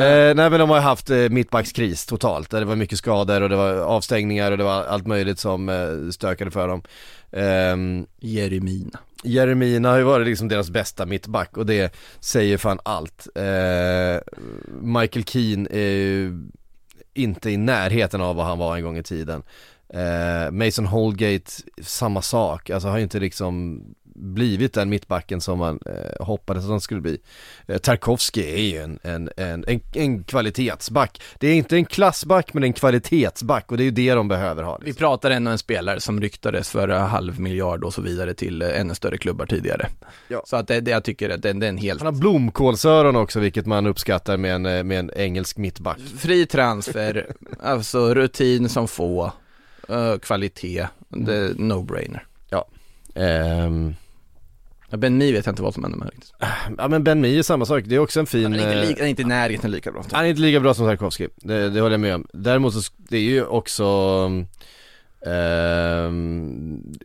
eh, nej men de har ju haft eh, mittbackskris totalt, där det var mycket skador och det var avstängningar och det var allt möjligt som eh, stökade för dem. Ehm, Jeremina. Jeremina har ju varit liksom deras bästa mittback och det säger fan allt. Eh, Michael Keane är ju inte i närheten av vad han var en gång i tiden. Eh, Mason Holgate, samma sak, alltså har ju inte liksom blivit den mittbacken som man eh, hoppades att han skulle bli. Eh, Tarkovsky är ju en, en, en, en, en kvalitetsback. Det är inte en klassback men en kvalitetsback och det är ju det de behöver ha. Vi Liksom. pratar ändå en spelare som ryktades för halv miljard och så vidare till eh, ännu större klubbar tidigare. Ja. Så att det, det jag tycker att det, det är en helt Han har blomkålsöron också vilket man uppskattar med en, eh, med en engelsk mittback. fri transfer, alltså rutin som få, eh, kvalitet, är no-brainer. Ja, Ben Mee vet jag inte vad som händer med riktigt. ja men Ben Mee är samma sak, det är också en fin... Han är inte, eh, lika, han är inte i närheten lika bra. Han är inte lika bra som Tarkovsky, det, det håller jag med om. Däremot så, det är ju också Ja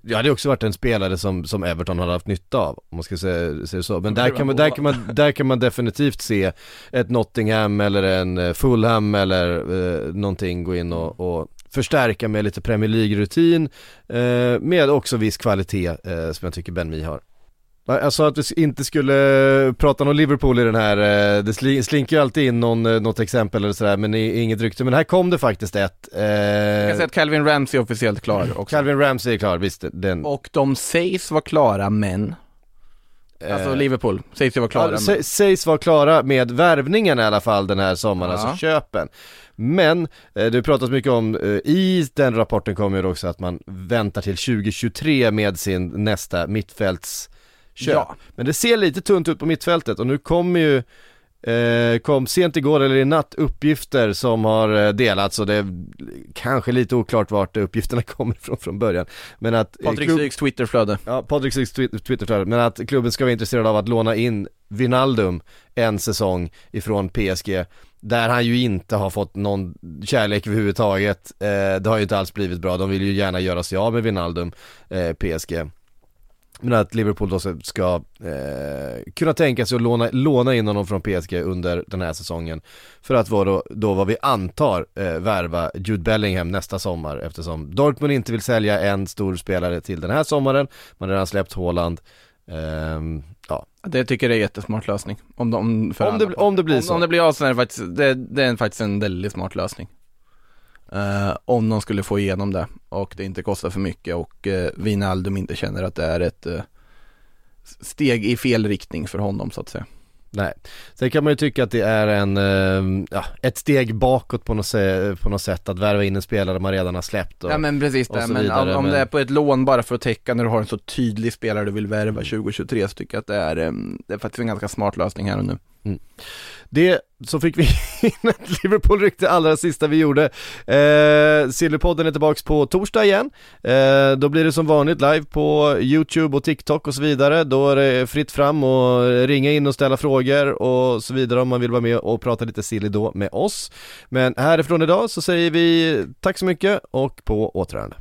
det har också varit en spelare som, som Everton har haft nytta av, om man ska säga, säga så. Men där kan, man, där, kan man, där kan man definitivt se ett Nottingham eller en eh, Fulham eller eh, någonting gå in och, och förstärka med lite Premier League-rutin, eh, med också viss kvalitet eh, som jag tycker Ben Mee har. Jag sa att vi inte skulle prata om Liverpool i den här, eh, det sli- slinker ju alltid in någon, eh, något exempel eller sådär men inget rykte, men här kom det faktiskt ett. Eh, Jag kan säga att Calvin Ramsey är officiellt klar också. Calvin Ramsey är klar, visst den. Och de sägs vara klara men, alltså eh, Liverpool sägs ju vara klara ja, sägs vara klara med värvningen i alla fall den här sommaren, Ja. alltså köpen. Men eh, det pratas mycket om, eh, i den rapporten kommer ju också att man väntar till 2023 med sin nästa mittfältsköp. Ja. Men det ser lite tunt ut på mittfältet och nu kommer ju Eh, kom sent igår eller i natt uppgifter som har eh, delats och det är kanske lite oklart vart uppgifterna kommer ifrån från början. Men att eh, Patrik klubb- Syks Twitterflöde. Ja, Patrik Syks twi- Twitterflöde, men att klubben ska vara intresserad av att låna in Vinaldum en säsong ifrån PSG där han ju inte har fått någon kärlek överhuvudtaget. Eh, det har ju inte alls blivit bra, de vill ju gärna göra sig av med Vinaldum, eh, PSG. Men att Liverpool då ska- eh, kunna tänka sig att låna, låna in honom från PSG under den här säsongen För att vara då, då vad vi antar eh, värva Jude Bellingham nästa sommar eftersom Dortmund inte vill sälja en stor spelare till den här sommaren Man har redan släppt Haaland Ehm, Ja, Det tycker jag är en jättesmart lösning. Om, de, Om alla det- om det blir om, så. Om det blir av så är det faktiskt, det, det är faktiskt en väldigt smart lösning. Eh, om de skulle få igenom det och det inte kostar för mycket och uh, Wijnaldum inte känner att det är ett eh, steg i fel riktning för honom så att säga. nej Sen kan man ju tycka att det är en, ehm, ja, ett steg bakåt på något, sätt, på något sätt att värva in en spelare man redan har släppt och, ja men precis det, men om, om men- det är på ett lån bara för att täcka när du har en så tydlig spelare du vill värva 2023 så tycker jag att det är, eh, det är faktiskt en ganska smart lösning här och nu. Mm. Det, så fick vi in ett Liverpool-rykte allra sista vi gjorde. Eh, Sillypodden är tillbaks på torsdag igen. Eh, då blir det som vanligt live på YouTube och TikTok och så vidare. Då är det fritt fram och ringa in och ställa frågor och så vidare om man vill vara med och prata lite silly då med oss. Men härifrån idag så säger vi tack så mycket och på återhörande.